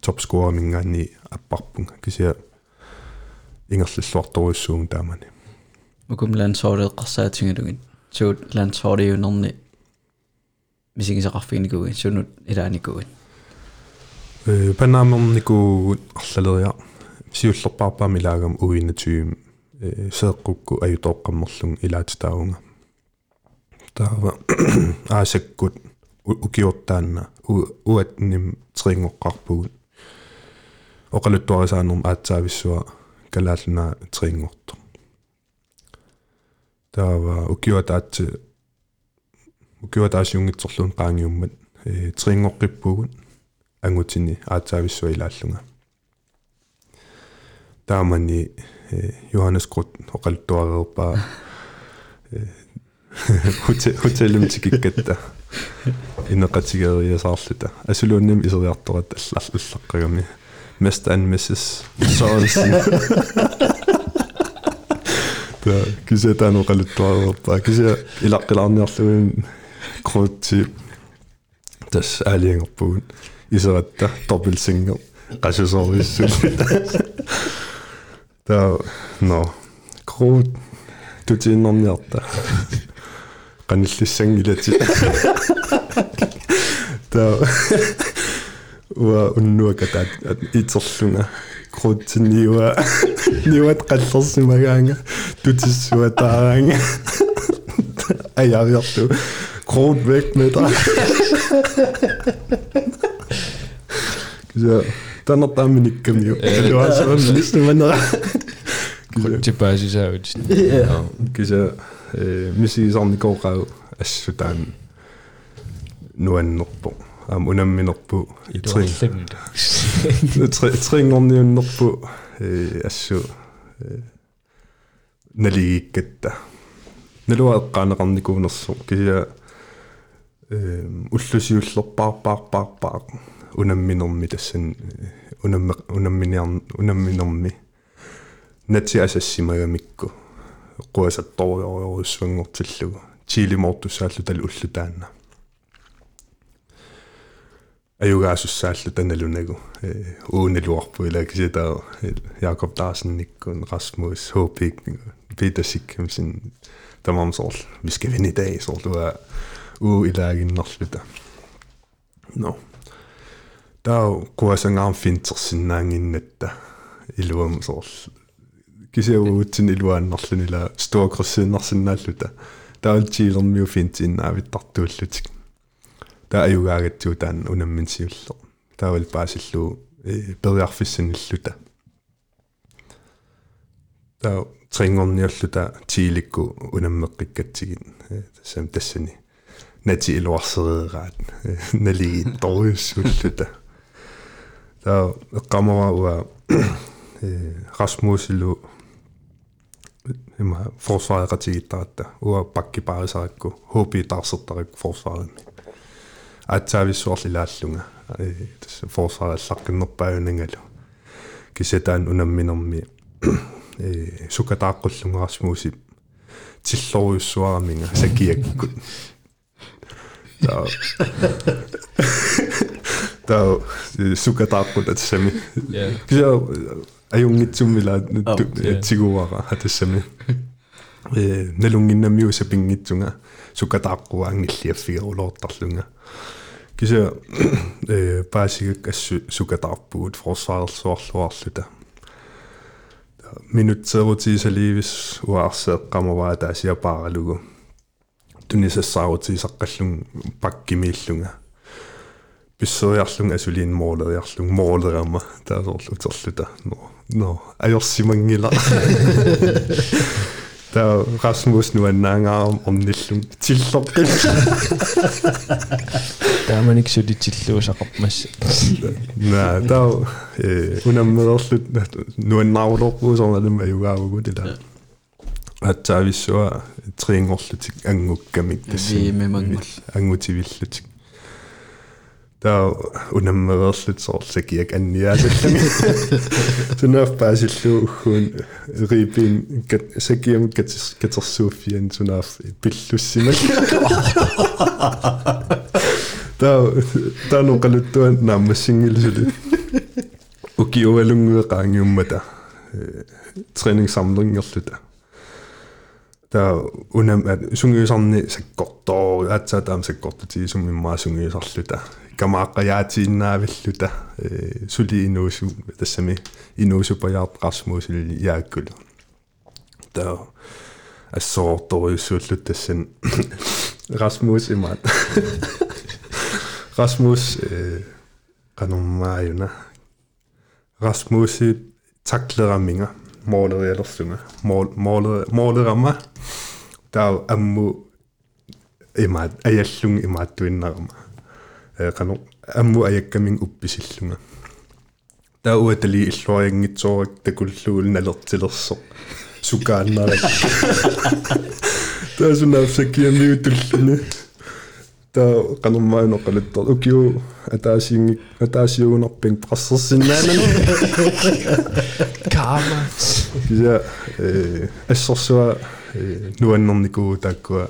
topscorer mingaani apparpunga kisia ingерллуарторуссуун таамани. Ukum landsholdet qarsaatigilugun. Suut landsholdiunerni мисигисақарфигникугин сунут илааникугин. Э панаамернику арлалериа сиуллерпаарпаами лагам уинатуим э сеэккукку аютооққаммерлун илаатитаунга. таава аасаккут укиортаанна уатним трингоққарпугут оқалуттуарисаанерм аатсаависсуа калаална трингорто таава укиуатаатси укиуатаасиунгитсорлуун qaangiummat э трингоққиппугут ангутини аатсаависсуа илааллунга таамани Johannes Grut оқалуттуареерпаа hotel hotellum tikikkatta инеқатигериасаарлута асулуунним исериарторат алларлуллаққагами mest and mrs Sørensen та кисетаано қалуттуареерпаа кися илаққилаарниарлугин крутти тас алиангерпугун исератта торпилсингер qasусоориссул та но крут тутииннэрниарта qanillissangilati та уа уннуаката итерлунга крутсиниуа ниуат қаллерсимагаанга тутиссуа тааранга аяриарту крут væk med dig så den er der min ikke kan jo det var så næste man типаасисаавит кisa мисисарникооqau ассутаан нуаннерпо аам унамминерпу итуаллагнут трингорниуннерпу э ассу налигиккатта налуа эққаанеқарникуунерсо кися э уллусиуллерпаарпаарпаарпаар унамминерми тассан унамме унамминиар унамминерми нати асассимагамикку тал уллутаанна. Аюгаасуссааллу таналунагу э ууналуарпу ила киситаа Jakob Larsen никкун Rasmus Hopik Peter Sikkamsen тамамсорл vi skal vinde i dag så du er u ilaaginnerluta no таа куасангаам финтерсиннаангиннатта илуам сорл кисиауутсин илуааннерлунила стуакрссииннарсинааллута таалтиилермиу финтиннаавиттартууллутик таа аюгаагатсуу таан унамминсиуллер таавал паасиллуу периарфиссаниллута таа трингорниуллута тииликку унаммеққиккатсигин тассам тассани нати илуарсереераат налиги ториуссууллута таа en mä forsvaret siitä, että ua pakki päälle saa, kun hopi tarsuttaa forsvaret. Att så vi svårt lilla lunga. Forsvaret sakken noppa ynningelu. Kisetään unamminommi. Sukataakkullungaasmuusi. Tilloruissuaraminga sakiakkut. э сукатааққуллунга Расмуси тиллориуссуараминга сакиаккут таа таа сукатааққут атсами кися аюнгитсуммила тигуара атассами э налунгиннамиуса пингитсунга сукатааққуа ангиллиаффигерулоортарлунга киса э паасигак ассу сукатаарпугут форсаарсуарлуарлута минутсерутисаливис уаарсеэққамаваа таасиапааралугу тунисассаарутисаққаллун паккимииллунга писсериарлун асулиин моолериарлун моолерама таасоорлу терлута но но ajorsimangila та Расмус нуаннаангаарам орниллун тиллорпил тааманик сулитиллуусақармасса на та э унаммерерлут нуаннаавлорпуусорналум аюгаагугу тила атсаависсуа триингорлутик ангуккамик тасса вимемангул ангутивиллутик та унаммерерлут соорлакиак анниаасаллами сунаaf паасиллуу уггуун рипин кат сакиам катс катерсууффиан сунаaf пиллуссимак та та нокалуттуан нааммассингилсули укиуалунгуеқаангиуммата тренинг-самлингерлута та унам сунгиусарни саккортоо аатсаа таам саккортути суммиммаа сунгиусарлута камааққаяатииннаавиллута э сули инуусу тассами инуусупаяарт расмуусили яаккулу та ассоорторюссууллут тассан расмус имаат расмус э кануммааюна расмуси таклераминга моолериалерсунга моол мооле моолерама таа амму имаат аяллун имааттуиннарама qanu ammu ajakkamin uppisillunga taa uatali illuariangitsoorак takulluul nalertilersoq sukaannarак taa sunaafsakkiamiu tulluni taa qanummaanoqaluttor ukiu ataasiingik ataasiugunarping qassерсиннаанани karma kisa э ассорсуа нуаннерникуу тааккуа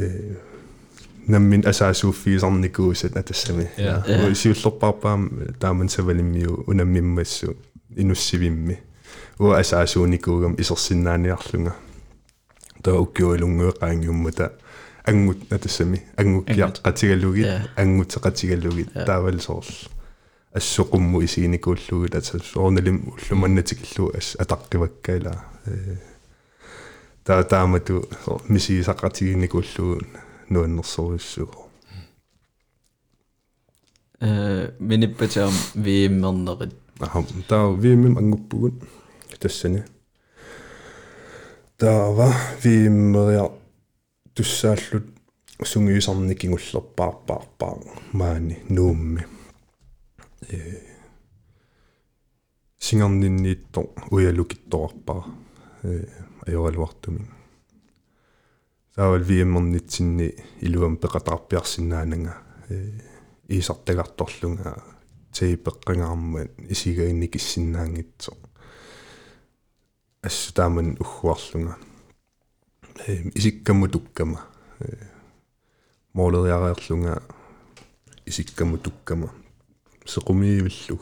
э наммин асаасууффиисарникуусат атассами Ja. сиуллерпарпаам тааман савалиммиу унаммиммассу инуссивимми уа асаасууникуугам исерсиннааниарлунга таа уккиуалунгуэqaangiummата ангут атассами ангуккиар qatigalugit Ja. ангутеqatigalugit таавал соорл ассоқумму исигиникууллугит ата соорналим уллуманнатикиллу ас атаққиваккаила э таа таамату мисигисаққатигиникууллугут нуаннерсоруссуго э миниппатаам вииммернерит. Аха таа вимим ангуппугут тассани таава виммериа туссааллут сунгиусарникингуллерпаарпаарпаа маани нуумми. Э сингарнинниитто уялукитторарпаа. Э ajoralуартумин таавал виммернитсинни илуам пеқатаарпиарсинаанага э иисартагарторлунга тейпеққангаармат исигаинник иссиннаангитсо ассу тааман уггуарлунга исиккамму туккама моолериареерлунга исиккамму туккама сеқумиивиллу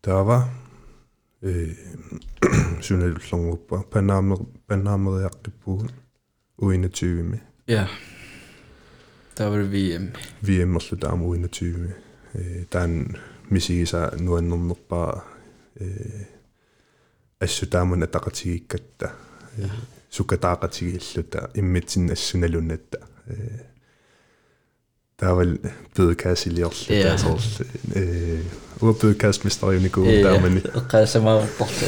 таава synnellerlungerpa panamer panameriaqqippugu u21 ja. Der var det VM VM erlu taam u21 taan misigisa nuannernerpa assu taamun ataqatigikkatta sukataaqatigiilluta immitsin assunalunnatta Tämä pyykäsi liolli tässä olli. Ulla pyykäs mistä on niinku tämä meni. Käsi mä pohti.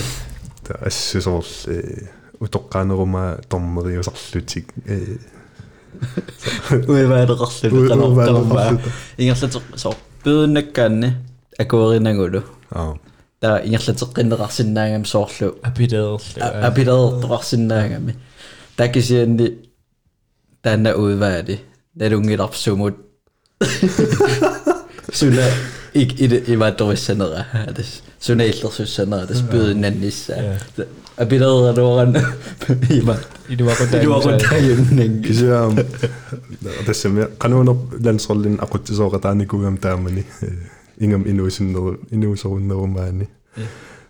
Tämä siis olli. Utokkaanuruma tommeri osallutik. Uiväärrassillu kanottammaa. Ingerlatet so pyynnäkkäänne akuurinagulu. Tämä ingerlateqqinneraarsinnaangam soorlu. Apideerlu. Apideertuarsinnaangami. Takisianni tänne uiväali. Nelungilapsumut иде иваториссанера атас суна иллерсуссанера тас пøднаннисса апилеэралуаран има идуакута илуарутааюннанги кисиам тассами кануунер лансерлин акутсисоокатааникугам таамани ингам инуусиннеру инуусоруннерумаани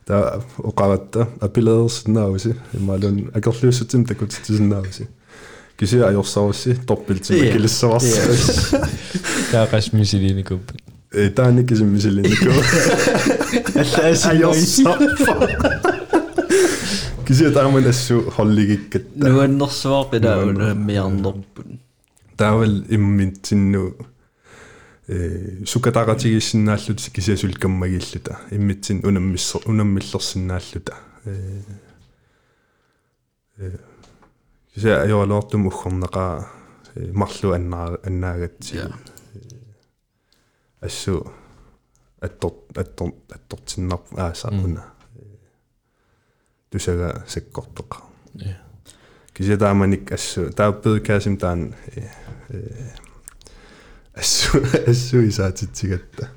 таа оқаратта апилеерсинааруси имаалун акерлуussутим такутитсинааруси Кися ajorsarusi торпилтима килиссаварса таақас мисилиникуп э таани кисиммисилиннику ajorsa кися тааман ассу холлигиккатта нуаннэрсуарпила унаммиарнерпут таавал иммитсинну э сукатаратигиссиннааллут кисиасул каммагииллута иммитсин унаммиссер унаммиллерсиннааллута э э кися ажоалоортум уггорнеқаа марлу аннаа аннаагатси ассу аттор аттор аттортиннар аасааруна тусага секкортоқа кися тааманик ассу тааппед каасим таан ассу ассу исаатитсигатта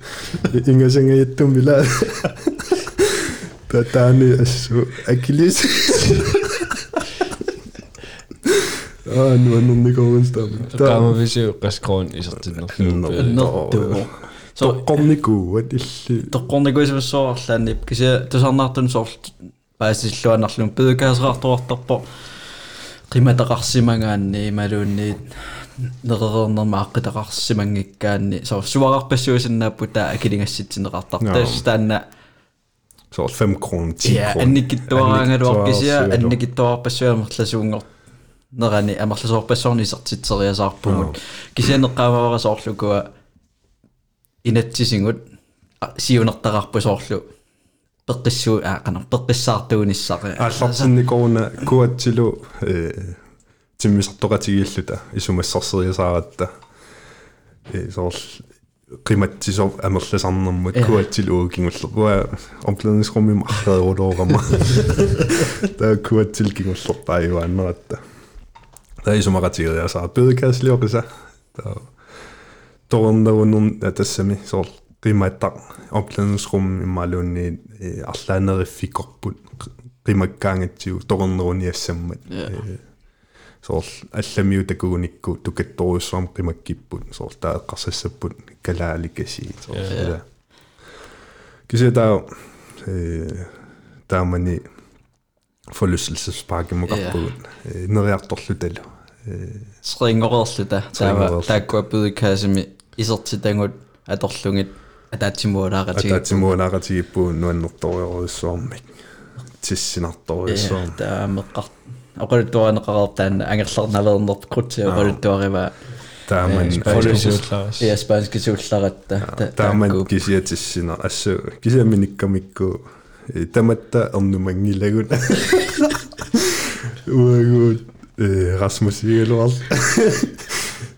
ингасангаяттум мила татаани ассу акилис аа нуаннерникоорнстаама таамависиу qaskroon isartinnerluup нэртуу со тоққорнику атилли тоққорникуисуссуарлааннип кися тусарнаартун соорлу паасиллуанарлун педукаасераартуартарпо qimатақарсимагаанни ималуунниит нерерернерма аққитақарсимангиккаанни со суарарпассуусиннааппута акилингасситсинеқартартаас таанна så 5 kroner 10 Ja, анникиттуараангалуаркисиа анникиттуарпассуамерласуунгор нерани амерласоорпассорнисартитсериасаарпугут кисианеққаамаварасоорлукуа инатсисингут сиунертақарпусоорлу пеққиссуу аақана пеққиссаартуунissари аллартинникоруна куатсилу э тиммисартоқатигииллута исумассарсериасааратта э соорл qimатсисор амерласарнэрмут куатсил уугингуллерпуа omklædningsrummi марлеерулоорама таа куатсил кингуллерпааюааннератта таа исумақатигериасаа педекаслиоқиса таа торнерунун атассами соор qimаттақ omklædningsrum иммалуунни арлаанериффикорпут qimаккаангатсиу торнеруниассаммат соор алламиу такугуникку тукатторуссуам qimаккиппут соор таа эққарсассаппут калааликаси соор таа кисе таа э таамани forlystelsesparkimukарпугут нериарторлуталу срингорерлута таава тааккуа педукаасими исертитангут аторлугит атаатсимуалааратиг атаатсимуалааратигиппуун нуаннерториоруссуармик тиссинарториуссуарми таа меққар оқалуттуанеқарертаана ангерлерналернерп крутсиа оқалуттуариваа тааман я спански суулларатта тааман кисиатиссина ассу кисиаминиккамикку таматта Rasmus Jelvald.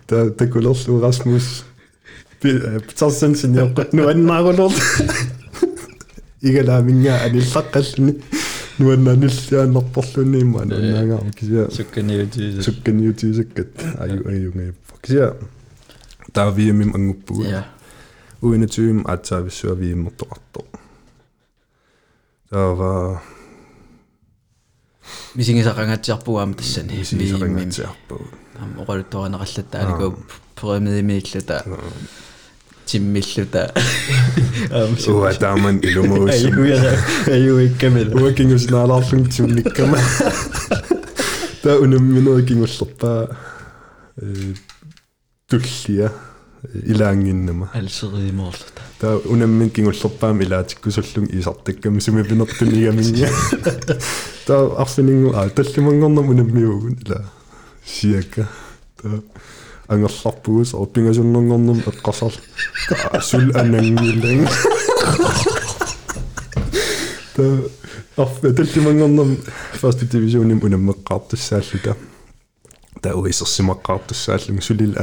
der, der kunne lov Rasmus. Pitarsen sin jeg nu er den meget Ikke lade min jeg er det faktisk nu er den lidt jeg nok på sådan en mand. Så kan jeg det. Så kan jeg det så godt. Ej jo ej jo ej. Faktisk. Der er vi med mange på. Ja. Uden at tyme at så vi så vi motor. Der var мисингисақангатсиарпугаама тассани мисисақангатсиарпу ам оқалуттуанеқарлута премидимииллута тиммиллута ам уа тааман илумуус аюуяра аюуиккамила уакингус наалаарлун тиунниккама та унамминерикингуллерпаа э туллия илаангиннама алсеримоорлута та унаммин кингуллерпаам илаатиккусуллун исартакками сумипинертунигаминга та арсинингу а таллимангорнам унаммиугун ила сиака та ангерларпугус орпингасуннэрнэрнэм эққарсар сул анангилэн та арф таллимангорнам first division-им унаммеққартуссааллута та уисерсимаққартуссааллун сулил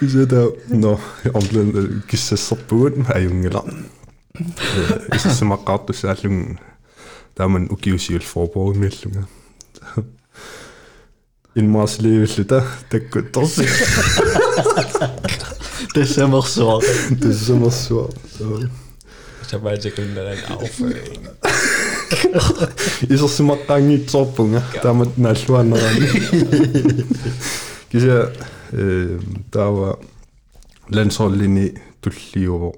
Is dat... Nou, om kissesapoort, maar jongeren. Is het maar kat, dus dat lung... Dat men ook juist heel voorbouw met lungen. In maas leven, dat... Dat kunt ons Das ist immer so. Das ist immer so. Ich habe meine Sekunde dann aufregen. Ist das immer dann die Zoppung, damit nach Schwan ran. Diese таава лансорлини туллиуво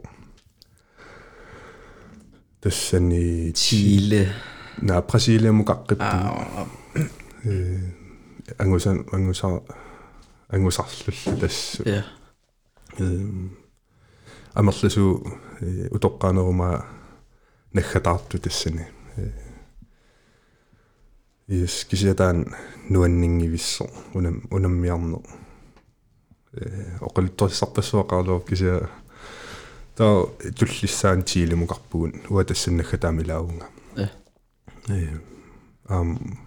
тассани Chile. на Брасилиаму қаққиппу Аа. э ангусан ангуса ангусарлулла тассу Ja. э амерласу э, утоққаанерума наггатаарту тассани э ис кисиатаан нуаннингивиссо унам унаммиарне э оқалуттэрсарпассуақарлуу кисиа таа туллиссаан тиилимуқарпугун уа тассаннаггатаамилаагунга Ja. э. Ам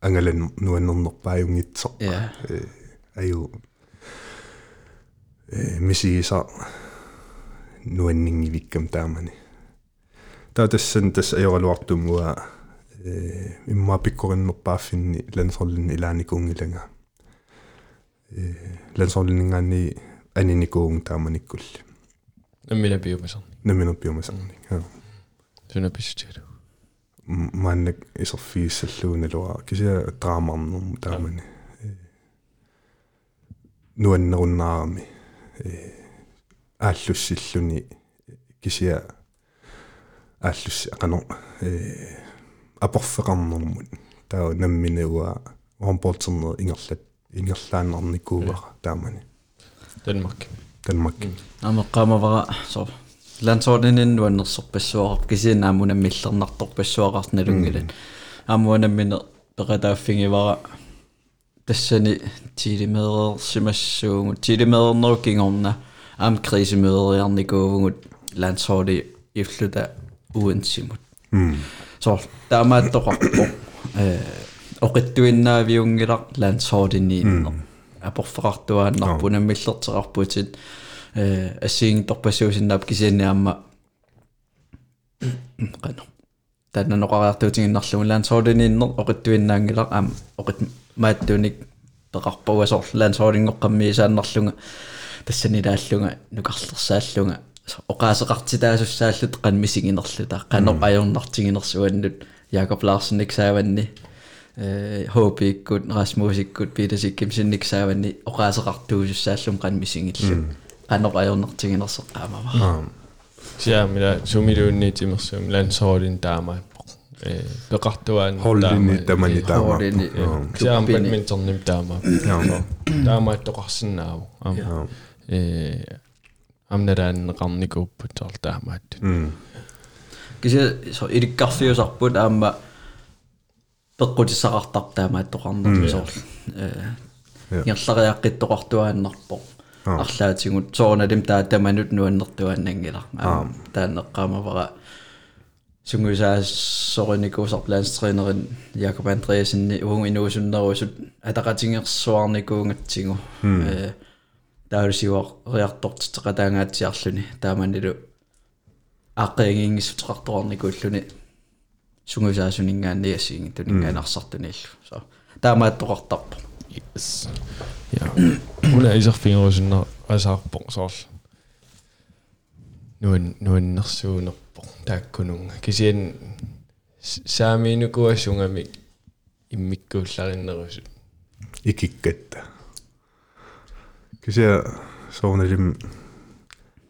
ангалан нуаннернерпааюнгитсо Ja. аю э. Мисиса нуаннингивиккам таамани. Таа тассан тас ajorluartumua э имма пиккориннерпааффинни лансорлинни илааникуунгилага лансорлиннгаани аниникуун тааманиккулли наммина биумасан наминерпиумасарни аа суна писсутигалу мааннак исерфииссаллууналуа кися драамарнерму таамани нуаннеруннаарами э ааллуссиллуни кisia ааллусси акано э апорфеқарнермут таа намминауа ромпортернер ингерлат ингерлааннарникуувара таамани Danmark Danmark Амеққамавара со лансоорнинин нуаннерсорпассуарап кисинаамуна миллернарторпассуақарналунгилат аммуанаммине пеқатааффингивара тассани тилимеерсимассуугут тилимеернеруккингорна аам крисимеериарникуувгут лансоорли ифлута уэнсимут м so таамааттоқарпо э оқиттуиннаавиунгилар лансоординнииннер апорфеқартуааннарпуна миллертеқарпутит э ассиин торпассуусиннаап кисианниаама qano таннаноқариартуутингиннарлугу лансоординнииннер оқиттуиннаангилар аама оқит мааттуник пеқарпуасор лансоордингоққаммиисааннарлунга тассанилааллунга нукарлерсааллунга оқаасеқартитаасуссааллут қанмисигинерлута қано ajornartiginersuannut Jakob Larsen iksaаванни э хопиккут расмусиккут питасикким синниксааванни оқаасеқартуусуссааллум қанмисигиллу қано ajornartiginerseq qaamava аа сиамила сумилуунниитимерсуум лансоорин таама. Э пеқартуаан холлини тамани таама. Hollini, ja. сиам Klubbini. бадминтонним таама. Таамааттоқарсинааву аа э амнарааннеқарникууппут соор таамаат. М кися со иликкарфиусарпут аама пеққутиссақартар таамааттоқарнер соор э Ja. ингерлариаққиттоқартуааннарпо Ah. арлаатингут соорналим таа таманут нуаннертуааннангила Ah. таанеққамавара сунгусаас соринникуусарплаанстринерин Jakob Andreasenni уун инуусуннерусут атақатингерсуарникуунгатсигу э таалсиуар риартортитеқатаангаатсиарлүни тааманилу аққингингиссутеқарторникууллуни сунгусаасунингаанни ассиинги тунингаанарсартуниллу со таамааттоқартарпо yes. Ja уна исерфингерусуннер асаарпо соор нуан нуаннерсуунерпо тааккунунга кисиан сааминукуассунгами иммиккууллариннерусут икиккатта кися соорналим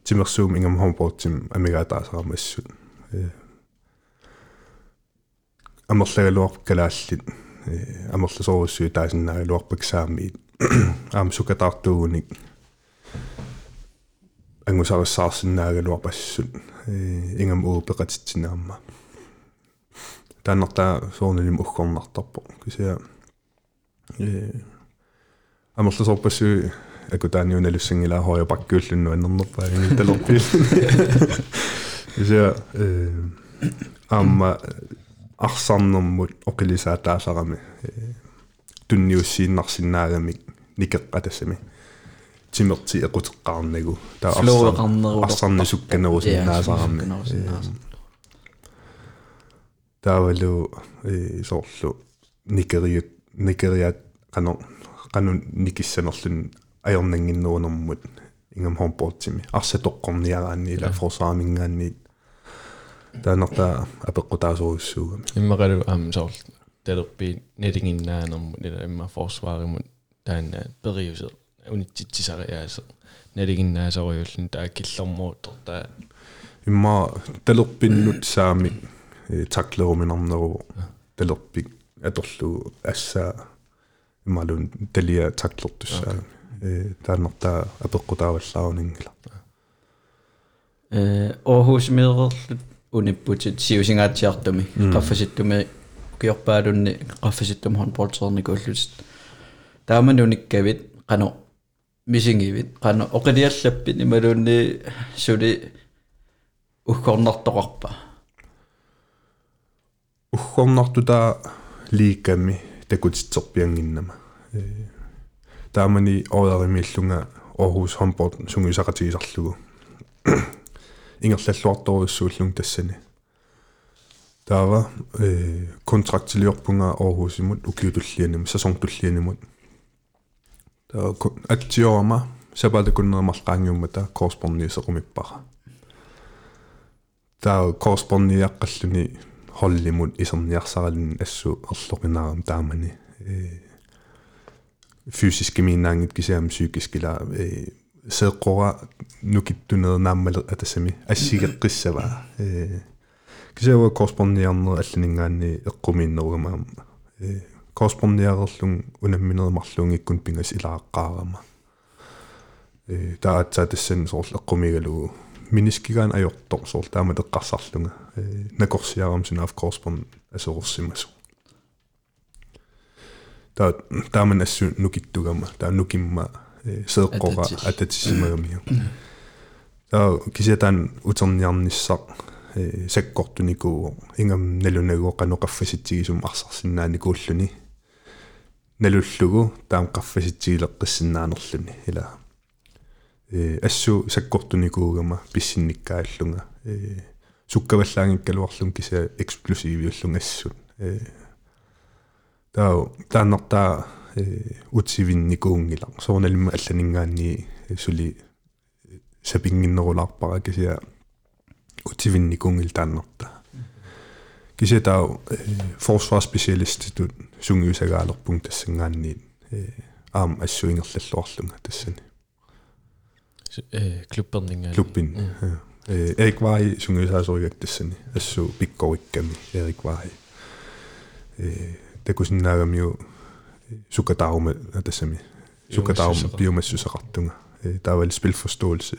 тимерсуум ингам хомпортим амигаатаасарамассут э амерлагалуар калааллит э амерласоруссуи таасиннаагалуарпак саамиит аам сукатаартуугуник ангусариссаарсиннаагалуарпассут э ингам уупеқатитсинаама тааннартаа соорналим уггорнартарпо кися э амерласорпассуи акутааниуналуссангилаа хоя паккууллунну аннернерпаа талерпи ися э амма арсарнэрмут оқилисаатаасарами э тунниуссииннарсинаагамик никеққатассами тимерти эқутеққарнагу. Таа Флоуэқарнерулер- арсарни сукканерусиннаасарами таавалу э соорлу никериут никериат қано қану никиссанерлун аернангиннуунэрмут ингам хомпортими арсатоққорниараанниила форсаамингаанни таанерта апеққутаасоруссуугами иммақалу аам соор талерпи нелингиннаанермут нила имма форсвааримут таанна периусеq унитситсисариааса налигиннаасориуллун таа киллэрмуутор таа имма талерпиннут саами таклеруминарнеру талерпик аторлу ассаа ималун талия таклертуссаа э тааннартаа апеққутааваллаарнингила э Aarhus меэрлут униппутит сиусингаатсиартуми qaffasittumi kiorpaalunni qaffasittum håndboldsernikуулlut таамануниккавит qano мисингивит qano оқилиаллаппит ималуунни сули уккорнартоқарпа уггорнартута лиикками такутитсерпиангиннама э таамани оодаримииллунга Aarhus håndbold сунгисақатигисарлугу ингерллаллуарторуссууллун тассани таава э контрактилиорпунга Aarhus имут укиутуллианиму сасонтуллианимут таа атсиорама сапалакуннермарлаангиуммата корреспондиисеқумиппара. Таа корреспондиаққаллуни холлимут исерниарсаралин ассу ерлоқинаарам таамани. Э fysiske минаангит кисаам psykiskila э сеэккора нукиттунернааммале атасами. Ассигеққиссава. Э кисава корреспондиарнер алланингаанни эққумииннеругамаам э корреспондиарерлун унамминермарлуун иккун пингас илааққаарама. Э таатса тассан соорлу эққумигалугу минискигаан ajortor soor taama teqqarsarlunga nakorsiaram sunaaf korrespond asorsimasu ta taaman assu nukittugama ta nukimma seeqqora atatissimagamiu ta kisiatan uterniarnissaq sakkortunikuugo ingam nalunaguo qanoqaffasitsigisum arsarsinnaani kuulluni nalullugu taam qaffasitsigileqqissinaanerluni ila ассу саккортуникуугама писсинниккааллунга э суккаваллаангиккалуарлун киса эксплосивиуллун ассут э. Таа тааннартаа э утсивинникуунгила соорналимма алланингаанни сули сапингиннерулаарпара кися утсивинникуунгил тааннарта кися таа forsvarsspecialistitut сунгиусагаалерпун тассангаанни э аам ассуингерллаллуарлунга тассани. Э клуббернинга клуббин э. Erik Vai сунгисаасориактассани ассу пиккорикками Erik Vai э такусиннаагамиу sukadaume er det samme. Sukadaume biomassesarattunga. Eh, der er vel spilforståelse.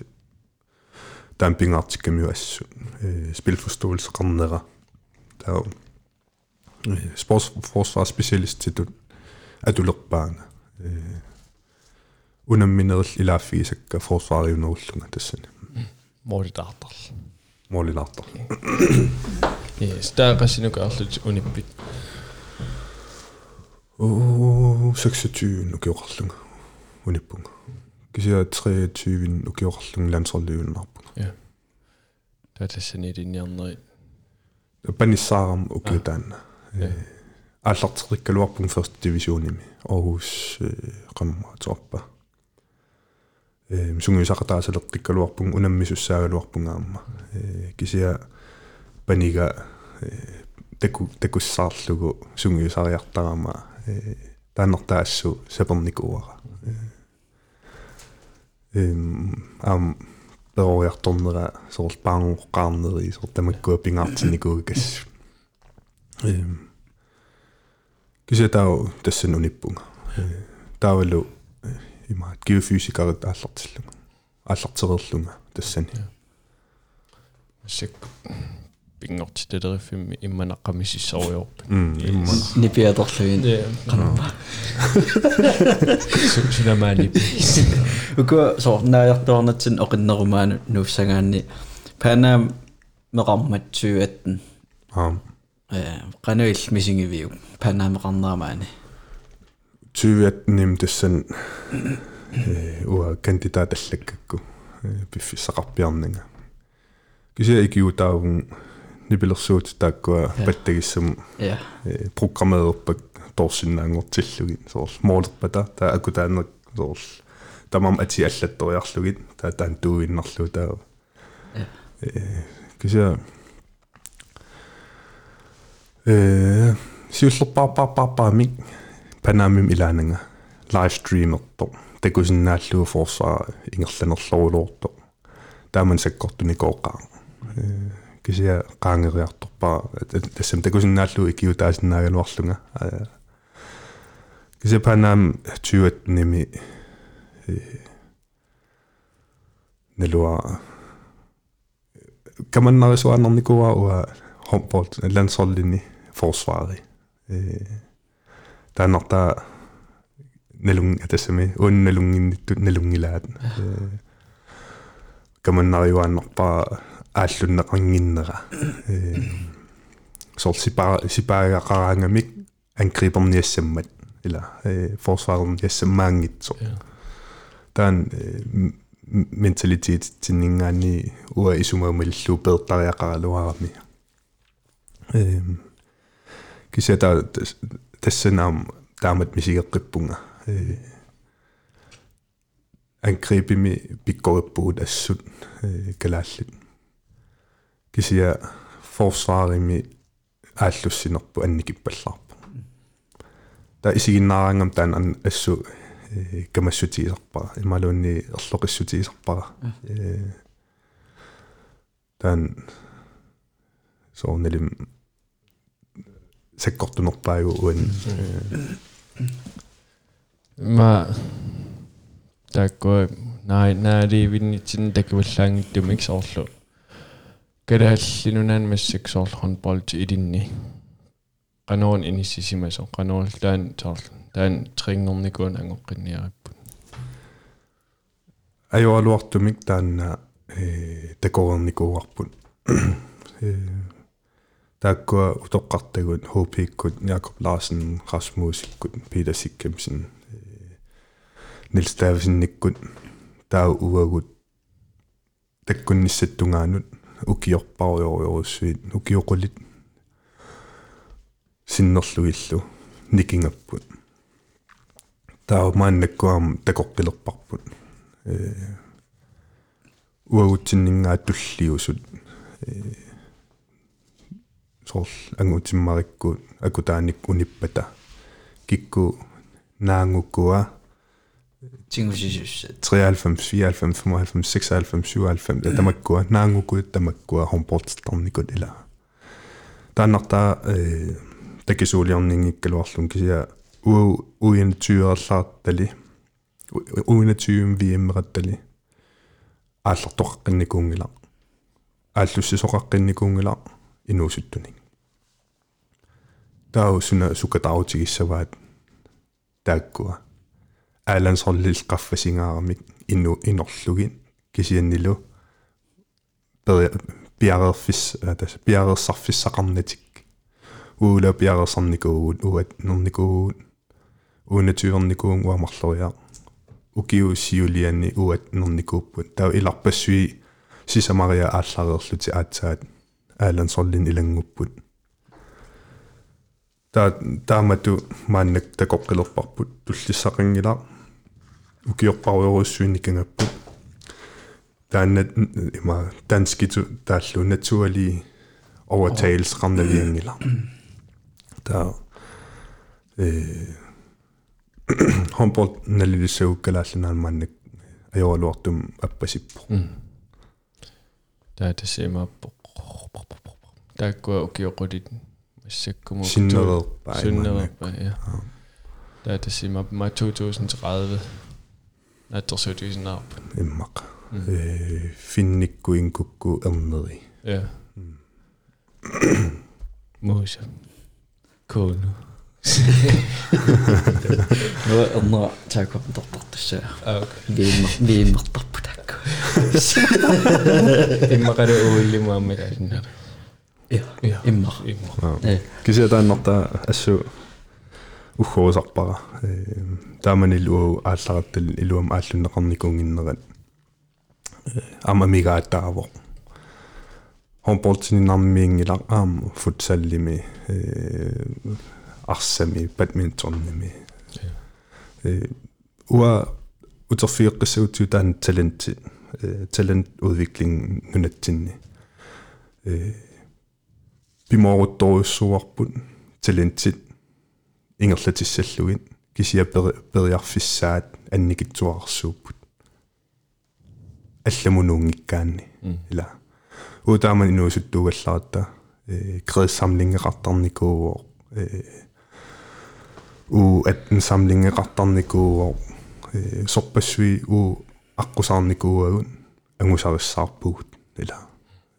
Der er en bingartika mjøs. Eh, spilforståelse randere. Der er jo eh, sportsforsvarsspecialist til du at du loppaanga. Unnamminerl ilaafiisakka forsvaariunnerullunga tässä. Moolilaartarl. Mm. Moolilaartarl. Yes, tää on kanssa nykyään unippi. Оо 26 нукиоқарлунга униппунга кисиа 23 нукиоқарлунга лансерлиуннарпунга я таалассани линниарнери паниссаарам укиутаанна ааллартериккалуарпун first divisionimi Aarhus qamma torpa э сунгуисақатаасалеққиккалуарпун унаммисуссаагалуарпунгаама э кисиа панига таку такуссаарлугу сунгуисариартарама э тааннартаассу саперникууара эм ам перориарторнера соорл паангоққарнери соор тамаккуа пингаартинникуугас эм кисиа таа тассан униппунга таавалу имаат геофизикарит ааллартиллунга ааллартерерлунга тассани сик пингорти телериффимми имманаққамисиссаруйорпа имма нипиаторлуин канапа сунамаани уку соорнааярторнатсин оқиннерумаану нуфсагаанни. Панаам меқарматсуаттен аа э кануил мисингивиу. Панаамеқарнерамаани 20 тассан э уа кандидат аллаккакку пиффиссақарпиарнага кися икиутаагун нипилерсуут тааккуа паттагиссам я э программеерпак торсиннаангортиллугит соорл моолерпата таа акутаанер соорл тамам ати аллатториарлугит таа таан тууиннарлу таа э кися э сиуллерпаарпаарпаарпаамик панаамим илаанага лайвстримерто takusinnaalluu forsvar ingerlanerlorulorto taaman sakkortuni kooqaa kisia qaangeriartorpaa tassam takusinnaalluu ikiutaasinnaagaluarlunga kisia panaam 20 nimi nalua kamannarisuaanernikuwa ua håndbold landsholdslinje forsvaret таанарта налун атассами уунналунгинниттут налунгилаат каманнариуааннарпаа ааллуннеқангиннера сор сипаа сипаагақараангамик ангриперниассаммат ила forsvaret таан менталитет тиннингаани уа исумаумиллу пеэртариақаралуарами эм кисета тассанаам таамат мисигеққиппунга э ангрипими пиккориппугут ассут э калааллит кисия форсварими ааллуссинерпу анникиппаллаарпу та исигиннаарангам таан ассу камассутиисарпара ималуунни ерлоқиссутиисарпара э таан соорнелим саккортунерпаагу уан ма такко най наали виннитсин такиваллаангиттумик соорлу калааллинунаан массак соорлхон болти илинни qanoon inississimaso qanoon taan soorl taan tringernikun angoqqinniaripпут ajoaluartumik taanna э такорерникууарпут э тааккуа утоққартагут хупиккут Jakob Larsen Rasmusikкут Peter Sikkemsen Nils Davidsennikкут таа уагут таккунниссаттунгаанут укиорпаруйоруйоруссуит укиоқулит синнерлуиллу никингаппут таа мааннаккуам такоққилерпарпут э уагутсиннингаа туллиусут э сорл ангутиммарикку акутааник униппата кикку наангуккуа tænker, 93, 94, 95, 96, 97, der må gå, nangu gå, der må gå, hun bortstående gå, eller... Der er nok der, øh, der kan så lige omning ikke lov, hun kan sige, uden 20 år slart, der lige, uden 20 VM ret, der lige, altså dog ikke kunne lang, altså så så ikke kunne lang, i nu sytning. Der er jo sådan, at sukker dag til, så var det, der går, аалансорлил qaffasingaaramik innu inorlugin kisiannilу пиарерфис тас пиарерсарфиссақарнатик уула пиарерсарникуугут уат нерникуугут уунатюерникуун уамарлориа укиуссиулианни уат нерникууппут таа иларпассуи сисамариа ааллареерлути аатсаат аалансорлин илангуппут. Таа таамату мааннак такоққилерпарпут туллиссақингила укиорпаруйоруссуинникангаппут тааннат има данскиту тааллу натуали overtagelse qarnaliangila та э хомпорт налилиссагуккалаалланаан мааннак ajorluartum аппасиппо таа тасимааппо тааккуа укиоқулит массаккуму синнерерпаа синнерерпаа я таа тасимаап ма 2030 наттерсуутисинаарпа иммақ э финникку инкукку эрнери я муса коол но одно тако тортартуссаа а окей вииммер вииммертарпу таакку иммакалу уиллимаамми таасиннара я я иммер имма э кися тааннарта ассу уххуусарпара э тааманилуу ааллараттал илуам ааллуннеқарникуунгиннерат э амамигааттааво хомполтининармиингила аам футсаллими э арсами бадминтонними э уа утерфиэққиссагутсу таан талент э талент удвиклинг нунатсинни э пимоорутторуссуарпут талентит ингерлатиссаллугит кисия периарфиссаат анникитсуарсууппут алламунуунгиккаанни ила утааман инуусуттугалларата э крэсsamlingeqartarnikuuo э у аттен samlingeqartarnikuuo э сорпассуи у аққусаарникууагун ангусариссаарпугут ила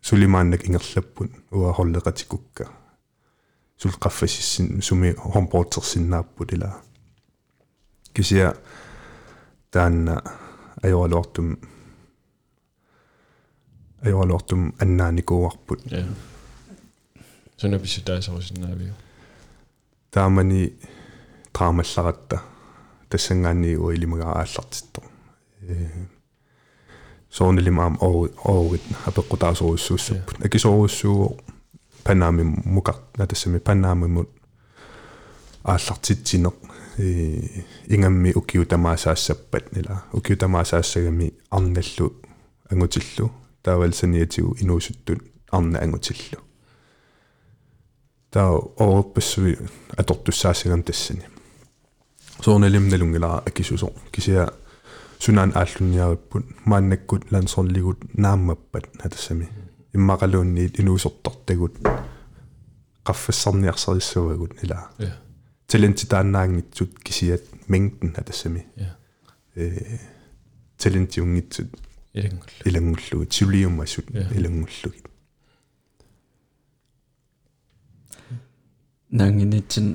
сулимааннак ингерлаппут уа холлекатикукка сулқаффасиссин суми хомпортерсиннааппут ила кися таанна ajorluartum ajorluartum annaanikууарput ja. Сона писсутаасарусиннаавиу таамани траамалларатта тассангаанниигу илимагаа ааллартитто э соонилим аам оо оогит апеққутаасоруссууссаппут акисоруссуу панаами мукар натассами панаамимут ааллартитсинеқ э ингамми укиутамаасаассаппат нила. Укиутамаасаассагами арналлу ангутиллу таавалсаниатигу инуусуттут арна ангутиллу таа оорпассуи атортуссаасагам тассани соонелим налунгилара акисусо. Кисиа сунаан ааллунниариппут мааннаккут лансорлигут нааммаппат хатассами иммақалуунниит инуусортартагут qaffissarniarsarissuagut ila ja talenti taannaangitsut kisiat mængden hatassami ja э talentiungitsut илангуллу илангуллугит сулиуммасут Ja. илангуллугит нангинитсин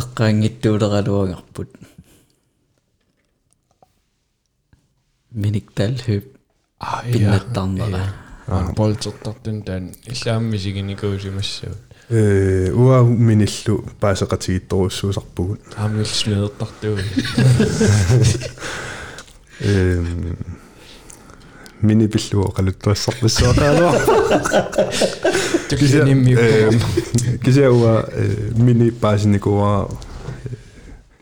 эққаангиттуулералуангарпут миникталхүп а пиннаттарнера болтертартун таан иллааммисигиникуусимассагут э уа миниллу паасеқатигитторуссуусарпугут аамил смедертартуу э мини пиллуо қалуттуассарпассуақаалуа туксинимми кися уа мини паасиникуа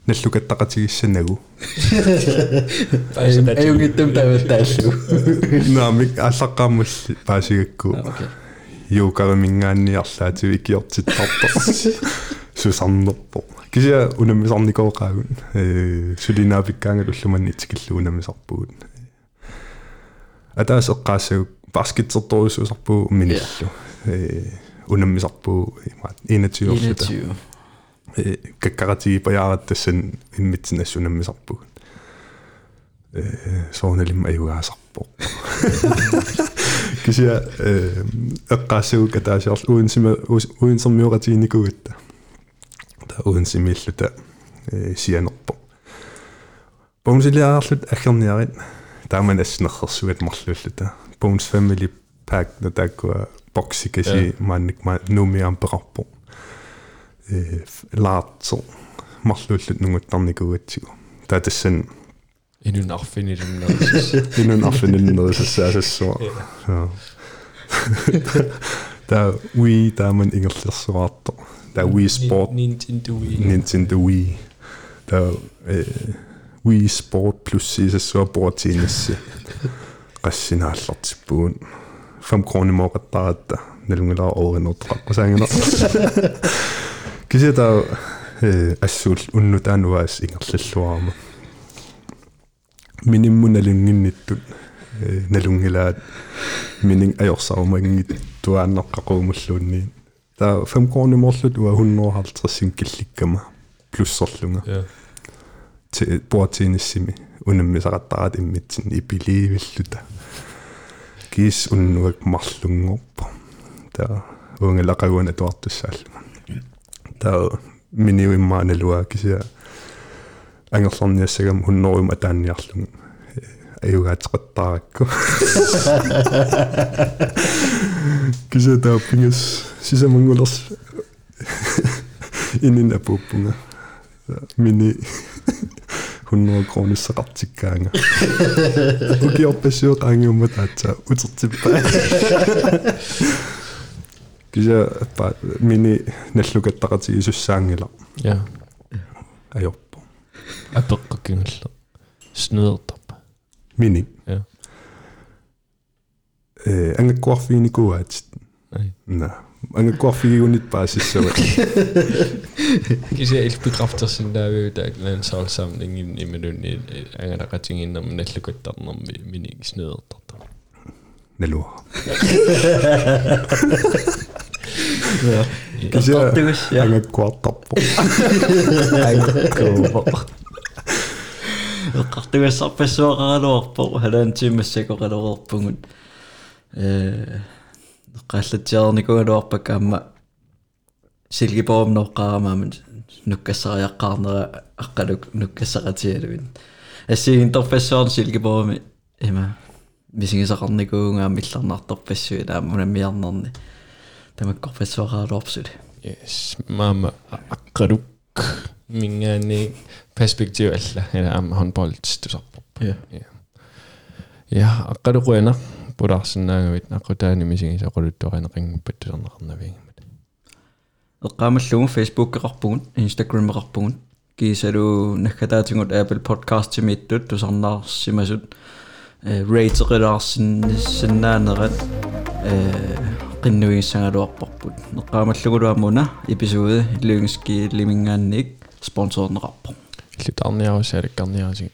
наллукаттақатигиссанагу аюнгиттум таваттааллу наамик аллаққааммалли паасигакку окей. Юукарамингаанниарлаатиу икиортиттарпа сусарнерпо кися унаммисарникооqaagun э сулинаапиккаангал уллуманни итикиллу унаммисарпугут атаас эққаассагу баскетсерторуссуусарпуу миниллу э унаммисарпуу имаат. 21 орсута 21 э каккаратиги паяараттассан иммитсин ассунаммисарпугут э соонелим аюгаасарпо кися э эққаассагу катаасиор уинсима уинсермиоратигникугатта та уинсимииллута э сианерпо. Бонсилиаарлут аггерниарит тааман ассинерхерсугат марлууллута бонс family pack натаккуа бокси каси маанник ма нумиам э лаатсо марлууллут нугуттарникугатсигу таатассан инун арфинилуннерсис инун арфининнерисаасассуа та we тааман ингерлерсуарто та we sport Nintendo Wii Nintendo та э Wii Sport Plus сисассуа пуатиинасси qassinaallortippuun 5 kroner moqattaratta nalungilaa oorinortoqaqqasaangina kisita э ассуул уннутаануаас ингерллуарма минимму налунгинниттут э налунгилаат минин ajorsarumaingit туааннеққақуумуллуунни таа 5 kroner морлут уа 150 килликкама плюссорлунга. Ja til bortiinissimi unammisaqattaraat immitsin ipiliivilluta kiis unnuak marlungorpa ta uangalaqaguana tuartussaalluma ta miniu immaanalua kisia angerlorniassagam hunnorum ataanniarlungu аюгаатеқаттааrakku кися тааппингас сисамангулерс. Инин апуппунга мини 100 kroner сақартиккаанга укиорпассуоқаангиумма таатса утерсиппа кися па мини наллукаттақатиги суссаангила ja ajorpo апеққаккингалла снедертарпа мини ja э ангаккуарфиникуаат ai на ангаккуарфигиунит паассава кися ил bekræftelsen der landsholdssamlingen ималунни ангалақатингиннэрми наллукаттарнэрми мини снедертарта налуа Картартугус я ангаккуартарпо эққартугассарпассуақаралуарпо халаан тимассакоқалуерпугут э эққаллатиарникугалуарпакаама силгипоомноққарамааман нуккассариаққарнера аққалук нуккассақатиалуин ассигинтерпассуарн силгипооми има мисигисақарникуунгаа милларнарторпассуи таамунаммиарнерни тамаккорпассуақаралуарпсули yes mama аққалук мингаани перспектив алла ила аама håndbold тусарпо Ja. ja аққалуқуина пулаарсинаагавит аққутаани мисигисақулуттуаринеқингпат тусарнеқарнавингмат эққаамаллугу Facebook эқарпугут Instagram эқарпугут кисалу наггатаатингут Apple Podcast тимиттут тусарнаарсимасут э рейтеқилаарсиннаанерат э qinnuigissangaluarparput эққаамаллугулуамуна эпизоде илугиски лимингаанник спонсорнеқарпо иллутаарниарусаалаккарниарасигит